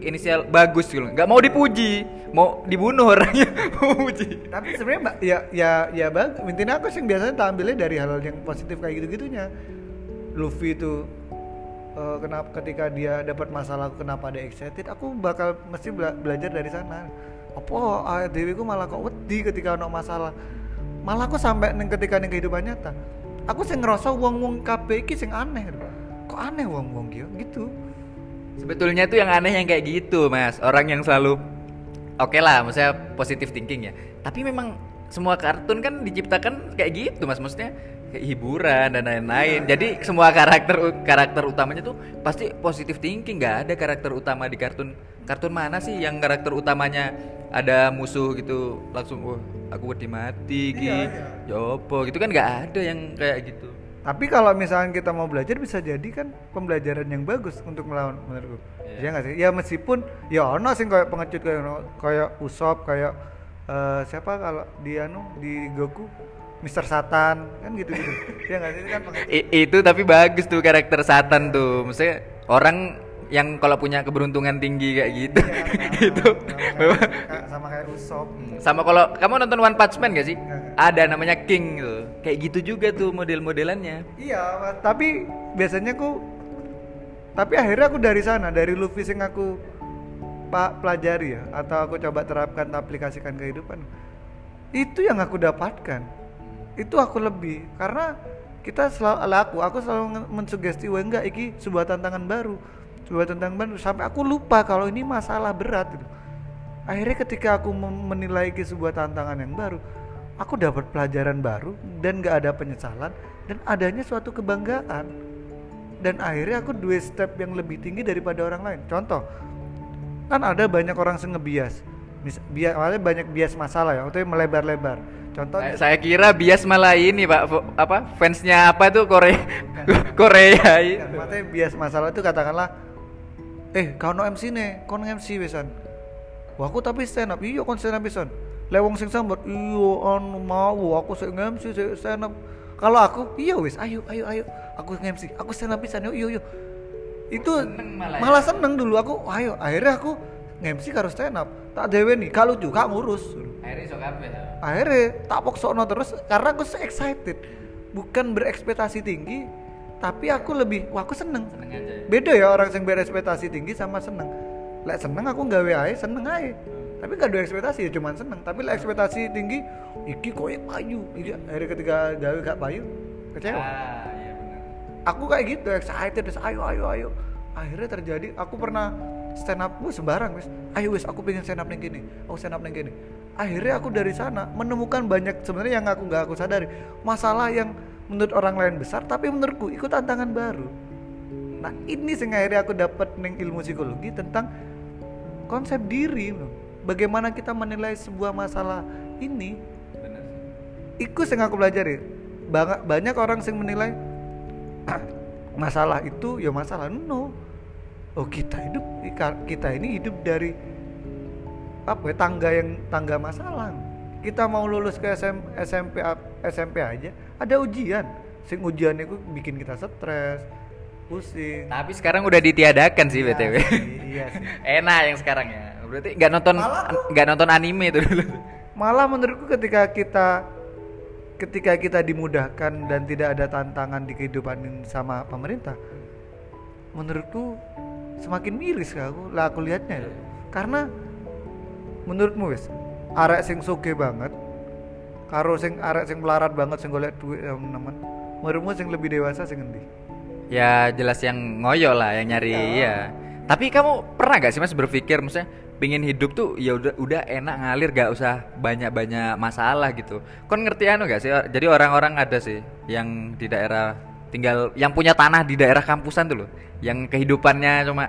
inisial bagus gitu nggak mau dipuji mau dibunuh orangnya mau puji tapi sebenarnya mbak ya ya ya bang intinya aku sih biasanya tak ambilnya dari hal-hal yang positif kayak gitu gitunya Luffy itu eh, kenapa ketika dia dapat masalah kenapa dia excited aku bakal mesti bela- belajar dari sana. Apa ah, Dewi ku malah kok wedi ketika ada masalah. Malah aku sampai neng ketika neng kehidupan nyata. Aku sih ngerasa wong wong iki sing aneh kok aneh wong wong gitu sebetulnya tuh yang aneh yang kayak gitu mas. Orang yang selalu oke lah maksudnya positive thinking ya. Tapi memang semua kartun kan diciptakan kayak gitu mas. Maksudnya kayak hiburan dan lain-lain. Jadi semua karakter karakter utamanya tuh pasti positive thinking. Nggak ada karakter utama di kartun. Kartun mana sih yang karakter utamanya ada musuh gitu langsung wah aku wedi mati ki. Jopo gitu kan nggak ada yang kayak gitu Tapi kalau misalnya kita mau belajar bisa jadi kan pembelajaran yang bagus untuk melawan menurutku. Iya nggak sih? Ya meskipun ya ono sih kayak pengecut kayak kayak Usop kayak eh, siapa kalau di anu di Goku Mister Satan kan gitu-gitu. ya nggak sih itu kan pengecut. I- itu tapi bagus tuh karakter Satan tuh maksudnya orang yang kalau punya keberuntungan tinggi kayak gitu itu Sama kayak, sama kayak Usop. sama kalau kamu nonton One Punch Man gak sih ada namanya King tuh kayak gitu juga tuh model-modelannya Iya, tapi biasanya aku tapi akhirnya aku dari sana, dari Luffy sing aku pak pelajari ya atau aku coba terapkan aplikasikan kehidupan. Itu yang aku dapatkan. Itu aku lebih karena kita selalu aku aku selalu mensugesti wah enggak iki sebuah tantangan baru. Sebuah tantangan baru sampai aku lupa kalau ini masalah berat gitu. Akhirnya ketika aku menilai ke sebuah tantangan yang baru, aku dapat pelajaran baru dan gak ada penyesalan dan adanya suatu kebanggaan. Dan akhirnya aku dua step yang lebih tinggi daripada orang lain. Contoh kan ada banyak orang yang ngebias. Mis- bias banyak bias masalah ya itu melebar-lebar. Contoh Saya- saya kira bias malah ini pak apa fansnya apa tuh Korea Korea kan, itu maksudnya bias masalah itu katakanlah eh kau no MC nih kau no MC besan wah aku tapi stand up. Iya kon stand up pisan lewong sing sambat iya anu mau aku sing MC sing stand up kalau aku iya wis ayo ayo ayo. Aku MC aku stand up pisan yuk itu Seneng malah ya? malah seneng dulu aku ayo. Akhirnya aku MC karo stand up tak dewe nih kalau juga ngurus. Akhirnya iso kabeh ta. akhirnya tak poksono terus karena aku excited. Bukan berekspektasi tinggi tapi aku lebih wah aku seneng. Seneng aja ya. beda ya orang yang berekspektasi tinggi sama seneng. Lek seneng aku gawe ae seneng ae tapi gak ada ekspektasi ya cuman seneng. Tapi lek ekspektasi tinggi iki koyo payu. Iki akhirnya ketika gawe gak payu kecewa. Ah iya aku kayak gitu excited terus ayo ayo ayo. Akhirnya terjadi aku pernah stand up gue sembarang wis. Ayo wis aku pengen stand up ning gini aku stand up ning gini akhirnya aku dari sana menemukan banyak sebenarnya yang aku nggak aku sadari. Masalah yang menurut orang lain besar tapi menurutku ikut tantangan baru. Nah ini sing akhirnya aku dapat neng ilmu psikologi tentang konsep diri loh. Bagaimana kita menilai sebuah masalah ini benar Iku sing aku pelajari. Banyak banyak orang sing menilai masalah itu ya masalah no. Oh kita hidup kita ini hidup dari apa ya, tangga yang tangga masalah. Kita mau lulus ke SM, SMP SMP aja ada ujian. Sing ujian itu bikin kita stres, pusing. tapi sekarang udah ditiadakan sih Iya btw iya sih. enak yang sekarang ya berarti nggak nonton nggak nonton anime itu dulu. Malah menurutku ketika kita ketika kita dimudahkan dan tidak ada tantangan di kehidupan ini sama pemerintah menurutku semakin miris aku lah aku lihatnya ya. karena menurutmu wis arek sing soge banget karo sing arek sing melarat banget sing golek duit ya teman menurutmu sing lebih dewasa sing endi? Ya jelas yang ngoyo lah yang nyari Iya. ya tapi kamu pernah gak sih mas berpikir maksudnya pingin hidup tuh ya udah udah enak ngalir gak usah banyak banyak masalah gitu. Kon ngerti anu gak sih jadi orang-orang ada sih yang di daerah tinggal yang punya tanah di daerah kampusan tuh loh yang kehidupannya cuma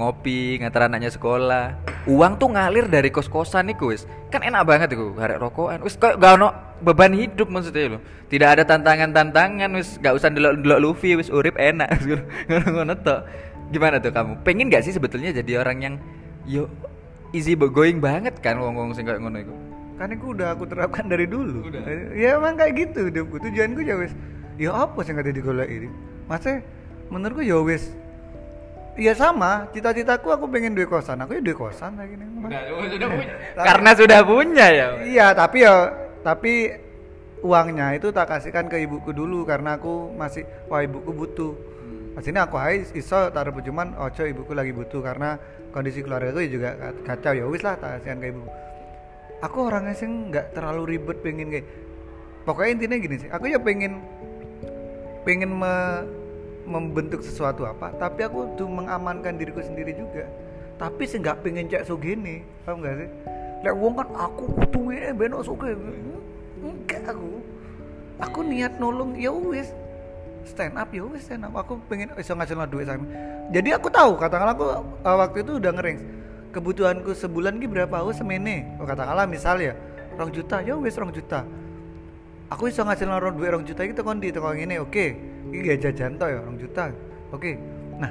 ngopi ngantar anaknya sekolah. Uang tuh ngalir dari kos-kosan nih wis kan enak banget tuh harek rokokan. Wis kok gak ono beban hidup maksudnya loh. Tidak ada tantangan-tantangan wis gak usah delok-delok Luffy wis urip enak. Ngono-ngono tok. Gimana tuh kamu? Pengen gak sih sebetulnya jadi orang yang yo easy going banget kan ngomong sing kayak ngono itu kan itu udah aku terapkan dari dulu. Udah? ya emang kayak gitu hidupku. Tujuanku ya wis ya apa ada digolek ini? Masih menurutku ya wis ya sama cita-citaku aku pengen duit kosan. Aku ya duit kosan lagi nih. Karena sudah punya ya. Iya tapi ya tapi uangnya itu tak kasihkan ke ibuku dulu karena aku masih wah ibuku butuh Pas ini aku hai iso taruh cuman ojo ibuku lagi butuh karena kondisi keluarga gue juga kacau. Ya wis lah tak kasihkan ke ibuku. Aku orangnya sih nggak terlalu ribet pengen kayak pokoknya intinya gini sih aku ya pengen pengen me- membentuk sesuatu apa tapi aku tuh mengamankan diriku sendiri juga. Tapi sih nggak pengen cek sugini paham nggak sih? Lek wong kan aku kudu eh beno suge enggak aku. Aku niat nolong ya wis stand up ya wis stand up. Aku pengen iso ngasilin duit sama jadi aku tahu katakanlah aku uh, waktu itu udah ngering kebutuhanku sebulan ki berapa? Aku semene. Oh, katakanlah misal ya rong juta. Ya wis rong juta. Aku iso ngasilin rong duit rong juta itu kondi itu ini oke. Ini gak jajan toh ya rong juta. Oke. Nah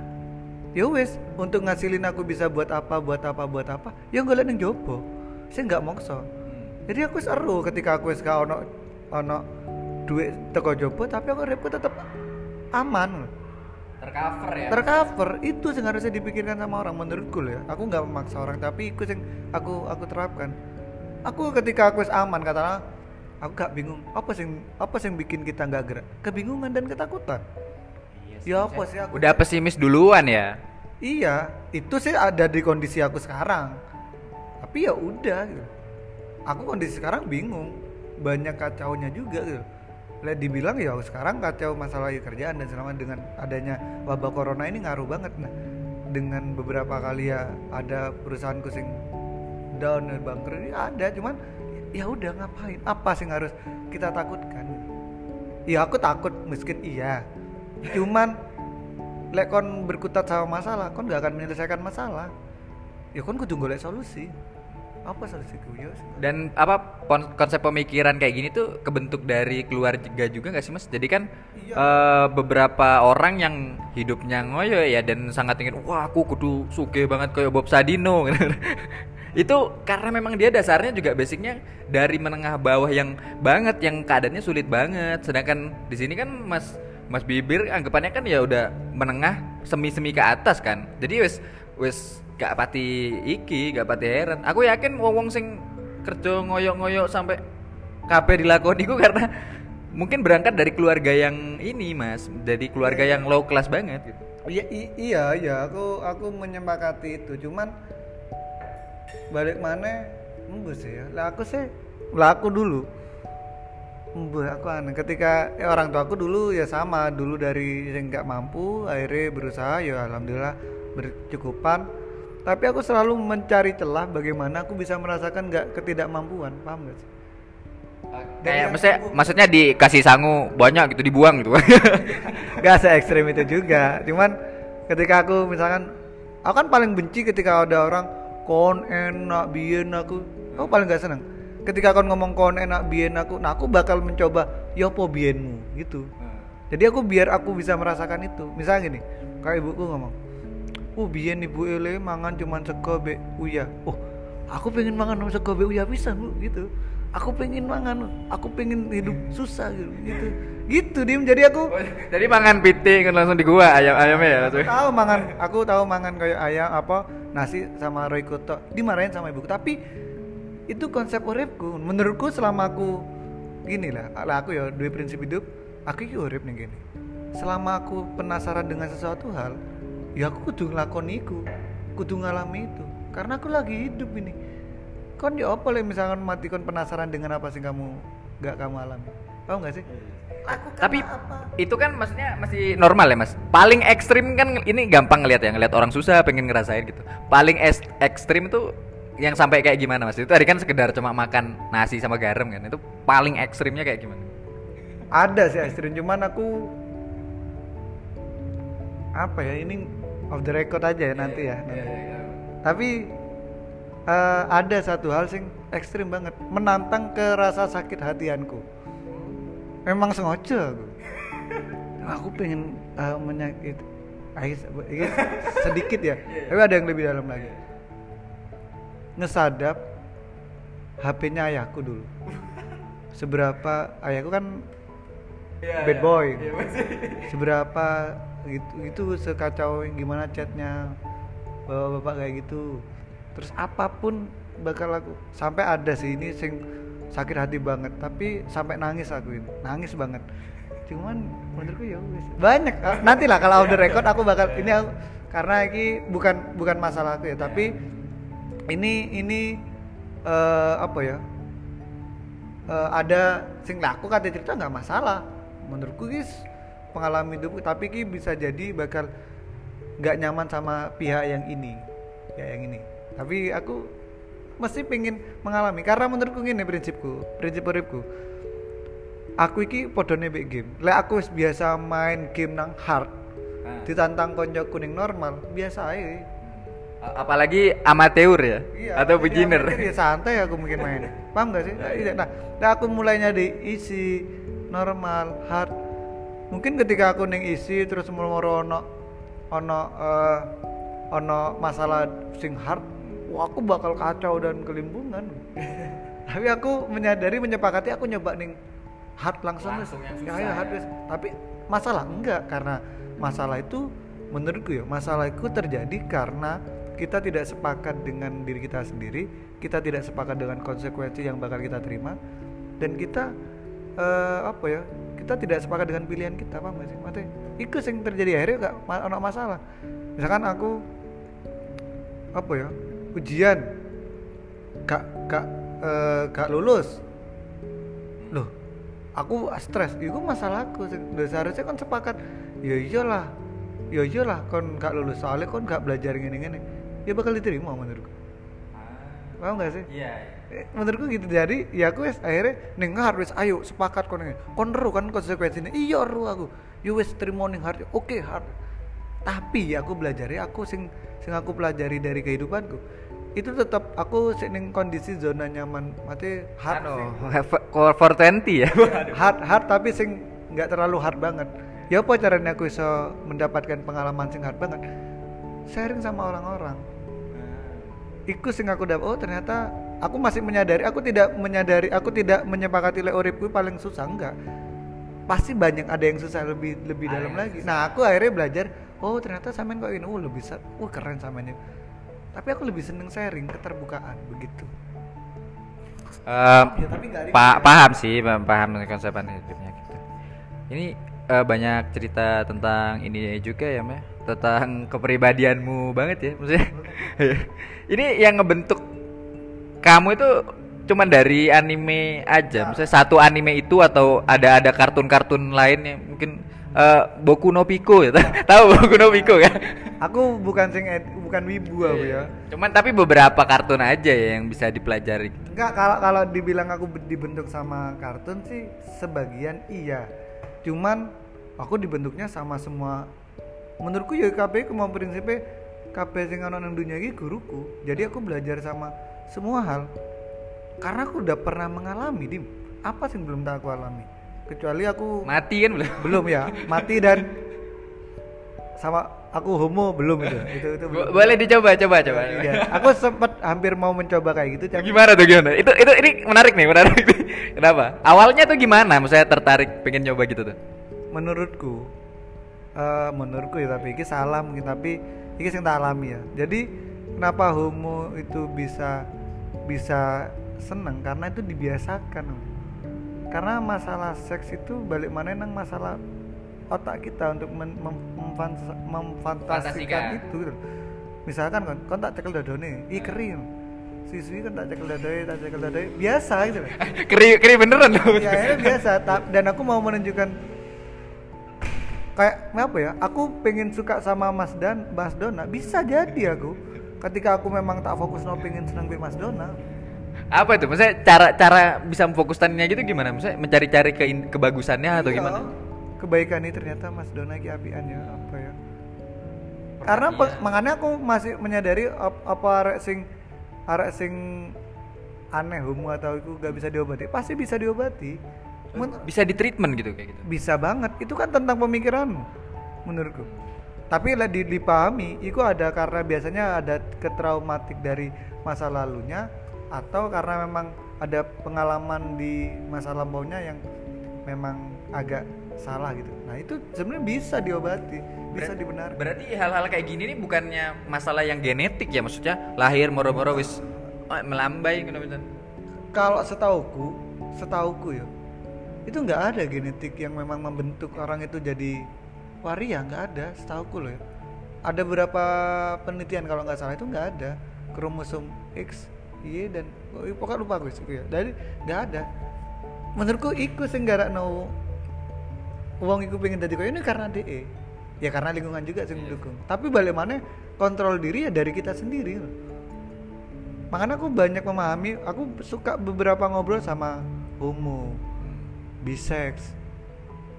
ya wis untuk ngasilin aku bisa buat apa buat apa buat apa ya golek ning jopo saya nggak maksa jadi aku seru ketika aku gak ono ono duit teko jopo tapi aku repku tetap aman. Tercover ya? Tercover itu yang harusnya dipikirkan sama orang menurutku loh ya. Aku nggak memaksa orang tapi itu yang aku aku terapkan. Aku ketika aku aman katakanlah aku gak bingung apa sih apa sih yang bikin kita nggak gerak? Kebingungan dan ketakutan. Ya apa sih aku? Udah pesimis duluan ya? Iya, itu sih ada di kondisi aku sekarang. Tapi ya udah gitu. Aku kondisi sekarang bingung. Banyak kacaunya juga gitu. Lihat dibilang ya sekarang kacau masalah kerjaan dan selama dengan adanya wabah corona ini ngaruh banget nah. Dengan beberapa kali ya ada perusahaanku sing down dan bangkrut ini ada cuman ya udah ngapain? Apa sih yang harus kita takutkan? Ya aku takut miskin iya. Cuman lek kon berkutat sama masalah kon gak akan menyelesaikan masalah ya kon kudu golek solusi apa solusiku ya dan apa konsep pemikiran kayak gini tuh kebentuk dari keluarga juga nggak sih mas? Jadi kan Iya. eh, beberapa orang yang hidupnya ngoyo ya dan sangat ingin wah aku kudu suge banget kayak Bob Sadino. Itu karena memang dia dasarnya juga basicnya dari menengah bawah yang banget yang keadaannya sulit banget. Sedangkan di sini kan mas mas bibir anggapannya kan ya udah menengah semi semi ke atas kan. Jadi wes wes gak pati iki gak pati heran aku yakin wong wong sing kerja ngoyok ngoyok sampai kabeh dilakoni ku karena mungkin berangkat dari keluarga yang ini mas dari keluarga yang low class banget gitu Iya, iya, iya, aku aku menyepakati itu. Cuman balik mana, embus ya. Lah aku sih, lah aku dulu, embus aku aneh. Ketika eh, orang tua aku dulu ya sama, dulu dari yang nggak mampu, akhirnya berusaha, ya alhamdulillah bercukupan. Tapi aku selalu mencari celah bagaimana aku bisa merasakan nggak ketidakmampuan, paham gak sih? kayak yang maksudnya maksudnya dikasih sangu banyak gitu dibuang gitu. Gak se ekstrim itu juga. Cuman ketika aku misalkan aku kan paling benci ketika ada orang kon enak bien aku. Aku paling gak seneng. Ketika kon ngomong kon enak bien aku nah aku bakal mencoba yopo bienmu gitu. Jadi aku biar aku bisa merasakan itu. Misalnya gini kayak ibuku ngomong oh bien ibu ele mangan cuman sego be uya. Oh aku pengen mangan sego be uya bisa bu gitu. Aku pengen mangan aku pengen hidup susah gitu gitu. Gitu dim. Jadi aku jadi makan piting kan langsung di gua ayam ayamnya ya langsung. Tahu mangan aku tahu mangan kayak ayam apa nasi sama roi koto dimarahin sama ibuku. Tapi itu konsep uripku. Menurutku selama aku gini lah lah aku ya dua prinsip hidup. Aku iki urip nih gini. Selama aku penasaran dengan sesuatu hal ya aku kudu ngelakoni iku. Kudu ngalami itu. Karena aku lagi hidup ini. Kon ya apa lah misalkan mati kon penasaran dengan apa sih kamu gak kamu alami. Paham gak sih? Lakukan tapi apa? itu kan maksudnya masih normal ya mas? Paling ekstrim kan ini gampang ngeliat ya ngeliat orang susah pengen ngerasain gitu. Paling es- ekstrim itu yang sampai kayak gimana mas? Itu tadi kan sekedar cuma makan nasi sama garam kan? Itu paling ekstrimnya kayak gimana? Ada sih ekstrim cuman aku apa ya ini off the record aja ya nanti ya nanti. tapi eh, ada satu hal sing ekstrim banget. Menantang ke rasa sakit hatianku. Memang sengaja aku. Aku pengen eh, menyakit. Ini sedikit ya. Tapi ada yang lebih dalam lagi. Ngesadap HP-nya ayahku dulu. Seberapa ayahku kan bad boy. seberapa gitu itu sekacau gimana chatnya bapak-bapak kayak gitu. Terus apa pun bakal aku sampai ada sih ini sing sakit hati banget tapi sampai nangis aku ini nangis banget. Cuman menurutku ya banyak. Ah, nanti lah kalau the record aku bakal ini aku, karena ini bukan bukan masalah aku ya tapi ini ini eh, apa ya eh, ada sing lah aku kata cerita nggak masalah. Menurutku guys pengalaman hidupku tapi ki bisa jadi bakal nggak nyaman sama pihak yang ini ya yang ini tapi aku mesti pengen mengalami karena menurutku ini prinsipku prinsip uripku aku iki podone mbek game lek aku biasa main game nang hard Ah. ditantang konco kuning normal biasa aja A- apalagi amatir ya Iya, atau ini beginner ya santai aku mungkin main. Paham gak sih? Iya. Nah, nah aku mulainya di isi normal, hard. Mungkin ketika aku neng isi terus moro ono ono eh, ono masalah sing hard, wah aku bakal kacau dan kelimpungan. Tapi aku menyadari menyepakati aku nyoba neng hard langsung. Langsung yang ya, susah ya, ya. hard wes. Tapi masalah enggak karena masalah itu menurutku ya masalah itu terjadi karena kita tidak sepakat dengan diri kita sendiri, kita tidak sepakat dengan konsekuensi yang bakal kita terima, dan kita eh, apa ya? Kita tidak sepakat dengan pilihan kita, paham gak sih? Mati, itu yang terjadi akhirnya gak ma- ono masalah. Misalkan aku apa ya? Ujian, gak gak gak lulus, loh aku stres. Itu masalahku. Seharusnya kan sepakat. Ya iyalah ya iyalah kon gak lulus. Soalnya kon gak belajar gini gini ya bakal diterima menurutku. Paham gak sih? Iya Eh, menurutku gitu. Jadi ya aku wes akhirnya ning harus ayo sepakat kon ini. Kon ru kan konsekuensinya. Iya ru aku. You wes terima ning hard oke hard tapi aku belajari aku sing sing aku pelajari dari kehidupanku itu tetap aku sing kondisi zona nyaman. Mati hard sing core for 20 ya. Hard hard tapi sing nggak terlalu hard banget. Ya apa caranya aku bisa mendapatkan pengalaman sing hard banget? Sharing sama orang-orang. Iku sing aku dapat oh ternyata aku masih menyadari aku tidak menyadari aku tidak menyepakati uripku paling susah enggak. Pasti banyak ada yang susah lebih lebih Ada dalam yang lagi. nah aku akhirnya belajar oh ternyata sampean kok ini oh lebih sa- wah keren sampean ini tapi aku lebih seneng sharing keterbukaan begitu. Eh, ya tapi pa- paham sih paham, paham konsep hidupnya gitu. Ini eh, banyak cerita tentang ini juga ya meh tentang kepribadianmu banget ya maksudnya. Ini yang ngebentuk kamu itu cuman dari anime aja misalnya satu anime itu atau ada ada kartun-kartun lain yang mungkin eh, Boku no Pico ya tahu Boku no Pico kan? Aku bukan sing bukan wibu aku ya. Cuman tapi beberapa kartun aja ya yang bisa dipelajari. Enggak kalau kalau dibilang aku be- dibentuk sama kartun sih sebagian iya. Cuman aku dibentuknya sama semua menurutku ya KB mau prinsipnya KB sing ana nang dunia iki guruku. Jadi aku belajar sama semua hal. Karena aku udah pernah mengalami, Dim. Apa sih yang belum tak aku alami? Kecuali aku mati kan belum belum ya, mati dan sama aku homo belum itu. Itu itu belum. boleh dicoba coba coba Iya. Aku sempat hampir mau mencoba kayak gitu, tapi gimana tuh gimana itu itu ini menarik nih menarik nih kenapa awalnya tuh gimana maksudnya tertarik pengen nyoba gitu tuh menurutku eh menurutku ya tapi ini salah mungkin tapi ini yang tak alami ya jadi kenapa homo itu bisa bisa seneng karena itu dibiasakan. Karena masalah seks itu balik mana nang masalah otak kita untuk mem, memfans- Fantasikan. memfantasikan itu. Misalkan kan kon tak cekel dadone ih kering siswi kan tak cekel dadone tak cekel dadone biasa gitu. Loh. keri keri beneran tuh ya akhirnya biasa. Ta- dan aku mau menunjukkan kayak apa ya aku pengen suka sama Mas Dan Mas Dona. Bisa jadi aku ketika aku memang tak fokus no pengen seneng be Mas Dona apa itu? Maksudnya cara cara bisa memfokuskannya gitu gimana? Maksudnya mencari-cari ke kebagusannya atau Iya. gimana kebaikan ini ternyata Mas Dona ki apian ya apa ya? Karena pe- makanya aku masih menyadari ap- apa arek sing arek sing aneh homo atau itu gak bisa diobati. Pasti bisa diobati. Men- bisa di treatment gitu kayak gitu? Bisa banget. Itu kan tentang pemikiranmu menurutku tapi lah di- dipahami itu ada karena biasanya ada ketraumatik dari masa lalunya atau karena memang ada pengalaman di masa lampaunya yang memang agak salah gitu. Nah itu sebenarnya bisa diobati bisa Ber- dibenarkan berarti hal-hal kayak gini nih bukannya masalah yang genetik ya? Maksudnya lahir moro-moro wis oh, melambai gitu misalnya kalau setauku setauku ya itu nggak ada genetik yang memang membentuk orang itu jadi waria nggak ada setauku loh ya. Ada beberapa penelitian kalau nggak salah itu nggak ada. Kromosom X Y dan oh, iya, pokoknya lupa gue sih ya jadi nggak ada. Menurutku iku sing gara no uang iku pengen jadi ini karena DE ya karena lingkungan juga sing mendukung. Tapi balik mana kontrol diri ya dari kita sendiri loh. Makanya aku banyak memahami aku suka beberapa ngobrol sama homo bisex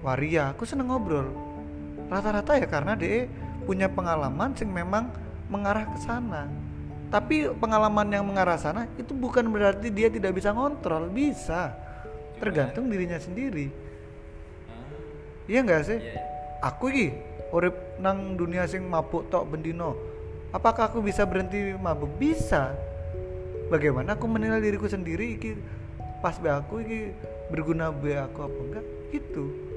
waria. Aku seneng ngobrol rata-rata ya karena dia punya pengalaman sing memang mengarah ke sana. Tapi pengalaman yang mengarah sana itu bukan berarti dia tidak bisa ngontrol. Bisa. Tergantung dirinya sendiri. Iya nggak sih? Aku iki urip nang dunia sing mabuk tok bendino apakah aku bisa berhenti mabuk? Bisa. Bagaimana aku menilai diriku sendiri iki? Pas be aku iki berguna be aku apa enggak? Gitu. Iya.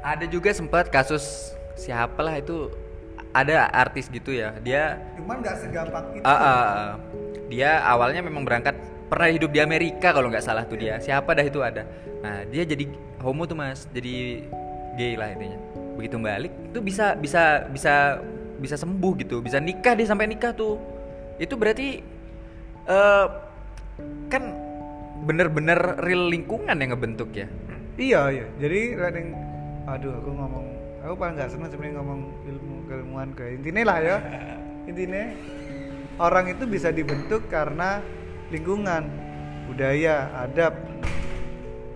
Ada juga sempat kasus siapalah itu ada artis gitu ya. Dia cuman nggak segampang itu ah, ah. dia awalnya memang berangkat pernah hidup di Amerika kalau nggak salah tuh dia. Siapa dah itu ada. Nah, dia jadi homo tuh Mas. Jadi gay lah intinya. Begitu balik itu bisa bisa bisa bisa sembuh gitu. Bisa nikah dia sampai nikah tuh. Itu berarti eh kan bener-bener real lingkungan yang ngebentuk ya. iya iya jadi aduh aku ngomong aku paling nggak seneng sebenarnya ngomong ilmu keilmuan ke intinya lah ya. Intinya orang itu bisa dibentuk karena lingkungan budaya adab.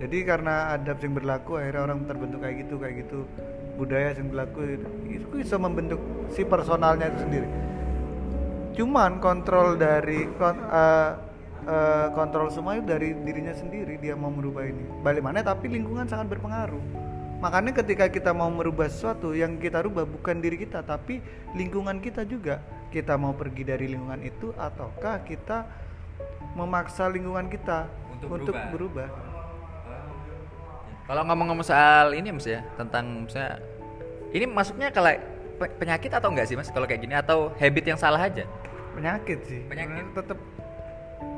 Jadi karena adab yang berlaku akhirnya orang terbentuk kayak gitu kayak gitu. Budaya yang berlaku itu bisa membentuk si personalnya itu sendiri. Cuman kontrol dari kon, eh, eh, kontrol semua itu dari dirinya sendiri dia mau merubah ini. Balik mana tapi lingkungan sangat berpengaruh makanya ketika kita mau merubah sesuatu yang kita rubah bukan diri kita tapi lingkungan kita juga kita mau pergi dari lingkungan itu ataukah kita memaksa lingkungan kita Untuk untuk, berubah. berubah. Kalau ngomong-ngomong soal ini Mas ya, tentang misalnya ini masuknya kalau pe- penyakit atau enggak sih Mas kalau kayak gini atau habit yang salah aja? Penyakit sih. Penyakit. Tetap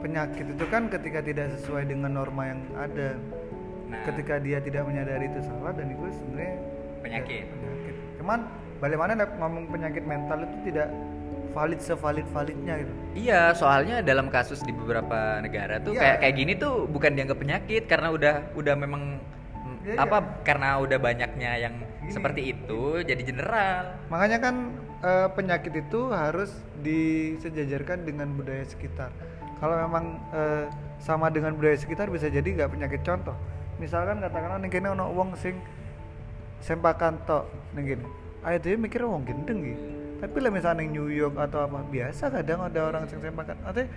penyakit itu kan ketika tidak sesuai dengan norma yang ada. Nah. Ketika dia tidak menyadari itu salah dan itu sebenarnya Penyakit. ya, penyakit. Cuman bagaimana ngomong penyakit mental itu tidak valid sevalid validnya gitu. Iya, soalnya dalam kasus di beberapa negara tuh Iya. kayak kayak gini tuh bukan dianggap penyakit karena udah udah memang mm, Iya, apa iya. karena udah banyaknya yang Gini. seperti itu jadi general. Makanya kan eh, penyakit itu harus disejajarkan dengan budaya sekitar. Kalau memang eh, sama dengan budaya sekitar bisa jadi nggak penyakit contoh. Misalkan katakanlah ning kene ono wong sing sempakan tok ning kene. Ayo dhewe mikir wong gendeng iki. Tapi lah misalnya ning New York atau apa biasa kadang ada orang sing sempakan. Artinya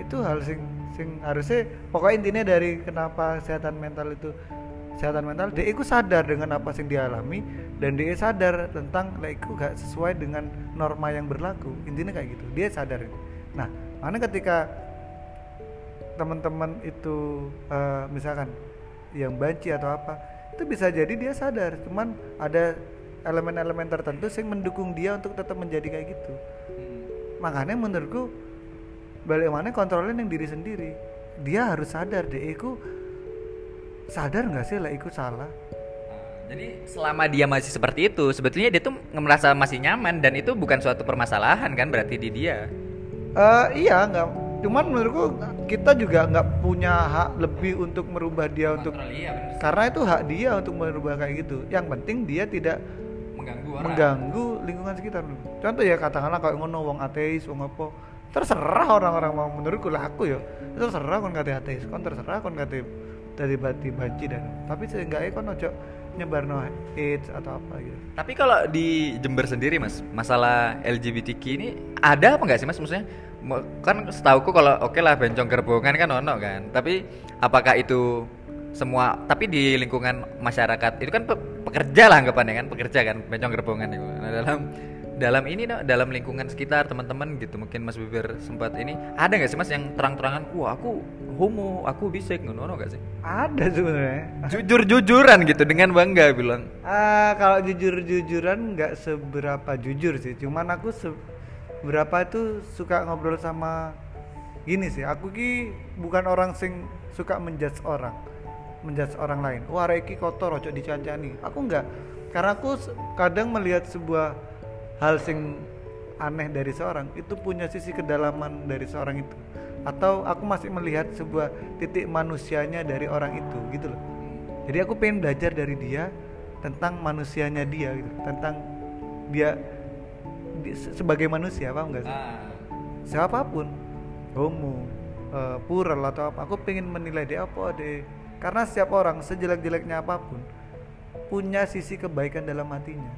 itu hal sing sing harusnya pokoknya intinya dari kenapa kesehatan mental itu kesehatan mental dia itu sadar dengan apa yang dialami dan dia sadar tentang lah itu gak sesuai dengan norma yang berlaku intinya kayak gitu dia sadar nah mana ketika teman-teman itu eh, misalkan yang banci atau apa itu bisa jadi dia sadar. Cuman ada elemen-elemen tertentu yang mendukung dia untuk tetap menjadi kayak gitu. Makanya menurutku balik mana kontrolnya yang diri sendiri. Dia harus sadar deh aku sadar nggak sih? Lah aku salah. Jadi selama dia masih seperti itu, sebetulnya dia tuh merasa masih nyaman dan itu bukan suatu permasalahan kan berarti di dia. Eh iya nggak cuman menurutku kita juga nggak punya hak lebih untuk merubah dia untuk iya karena itu hak dia untuk merubah kayak gitu. Yang penting dia tidak mengganggu mengganggu lingkungan sekitar. Contoh ya katakanlah kalau ngono wong ateis wong apa. Terserah orang-orang mau menurutku lah aku ya. Terserah kon kate ateis kon terserah kon kate dari bati banci dan tapi seenggaknya kon ojo nyebar no AIDS atau apa gitu. Tapi kalau di Jember sendiri mas, masalah LGBTQ ini ada apa nggak sih mas? Maksudnya kan setauku kalau oke lah bencong gerbongan kan ono kan. Tapi apakah itu semua? Tapi di lingkungan masyarakat itu kan pe- pekerja lah anggapannya kan pekerja kan bencong gerbongan itu. Nah dalam dalam ini no, dalam lingkungan sekitar teman-teman gitu mungkin Mas Bibir sempat ini ada nggak sih mas yang terang-terangan wah aku homo aku bisek ngono ono nggak sih ada sebenarnya jujur-jujuran gitu dengan bangga bilang Ah, kalau jujur-jujuran nggak seberapa jujur sih. Cuman aku seberapa itu suka ngobrol sama gini sih. Aku ki bukan orang sing suka menjudge orang, menjudge orang lain. Wah, Reiki kotor, ojo dicancani. Aku nggak, karena aku kadang melihat sebuah hal sing aneh dari seorang itu punya sisi kedalaman dari seorang itu atau aku masih melihat sebuah titik manusianya dari orang itu gitu loh jadi aku pengen belajar dari dia tentang manusianya dia gitu tentang dia sebagai manusia paham nggak sih? Siapa pun homo eh, plural atau apa aku pengen menilai dia apa deh. Karena setiap orang sejelek-jeleknya apa pun punya sisi kebaikan dalam hatinya.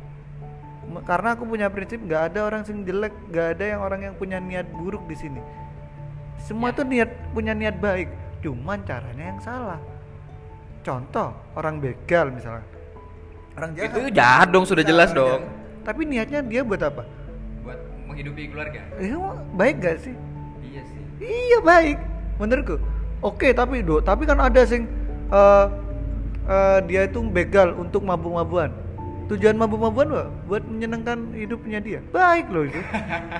Karena aku punya prinsip nggak ada orang yang jelek nggak ada yang orang yang punya niat buruk di sini. Semua tuh niat punya niat baik cuman caranya yang salah. Contoh orang begal misalnya. Orang jahat. Itu jahat dong sudah jelas Orang dong. jahat. tapi niatnya dia buat apa menghidupi keluarga eh, baik gak sih iya sih Iya baik, menurutku. Oke, tapi do, tapi kan ada sing eh eh, dia itu begal untuk mabuk-mabuan. Tujuan mabuk-mabuan apa? Buat menyenangkan hidupnya dia. Baik loh itu.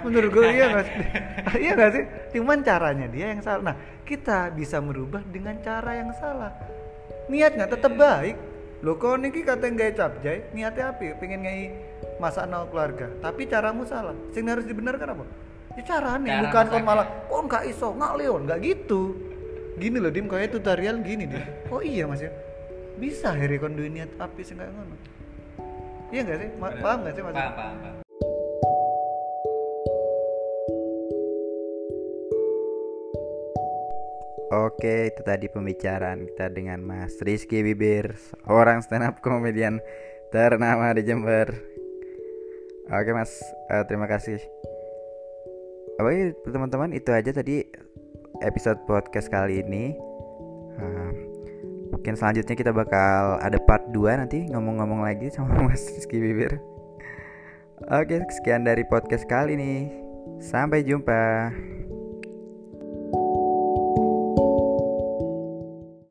Menurutku iya nggak sih? iya nggak sih? Cuman caranya dia yang salah. Nah, kita bisa merubah dengan cara yang salah. Niatnya tetap baik. Lo kok niki kata nggak capjai, niatnya apa? Pengen ngai masak no keluarga. Tapi caramu salah. Sing harus dibenarkan apa? Ya Cara bukan kon malah kon gak iso? Ngalion nggak gitu. Gini loh dim kayak tutorial gini dim. Oh iya mas ya? Bisa hari kon duwe niat api sih kayak ngono? Iya nggak sih? Ma- paham nggak sih mas? Paham paham paham. Oke, itu tadi pembicaraan kita dengan Mas Rizky Bibir, orang stand up komedian ternama di Jember. Oke, Mas, eh, terima kasih. Oke, teman-teman, itu aja tadi episode podcast kali ini. Eh, mungkin selanjutnya kita bakal ada part 2 nanti ngomong-ngomong lagi sama Mas Rizky Bibir. Oke, sekian dari podcast kali ini. Sampai jumpa.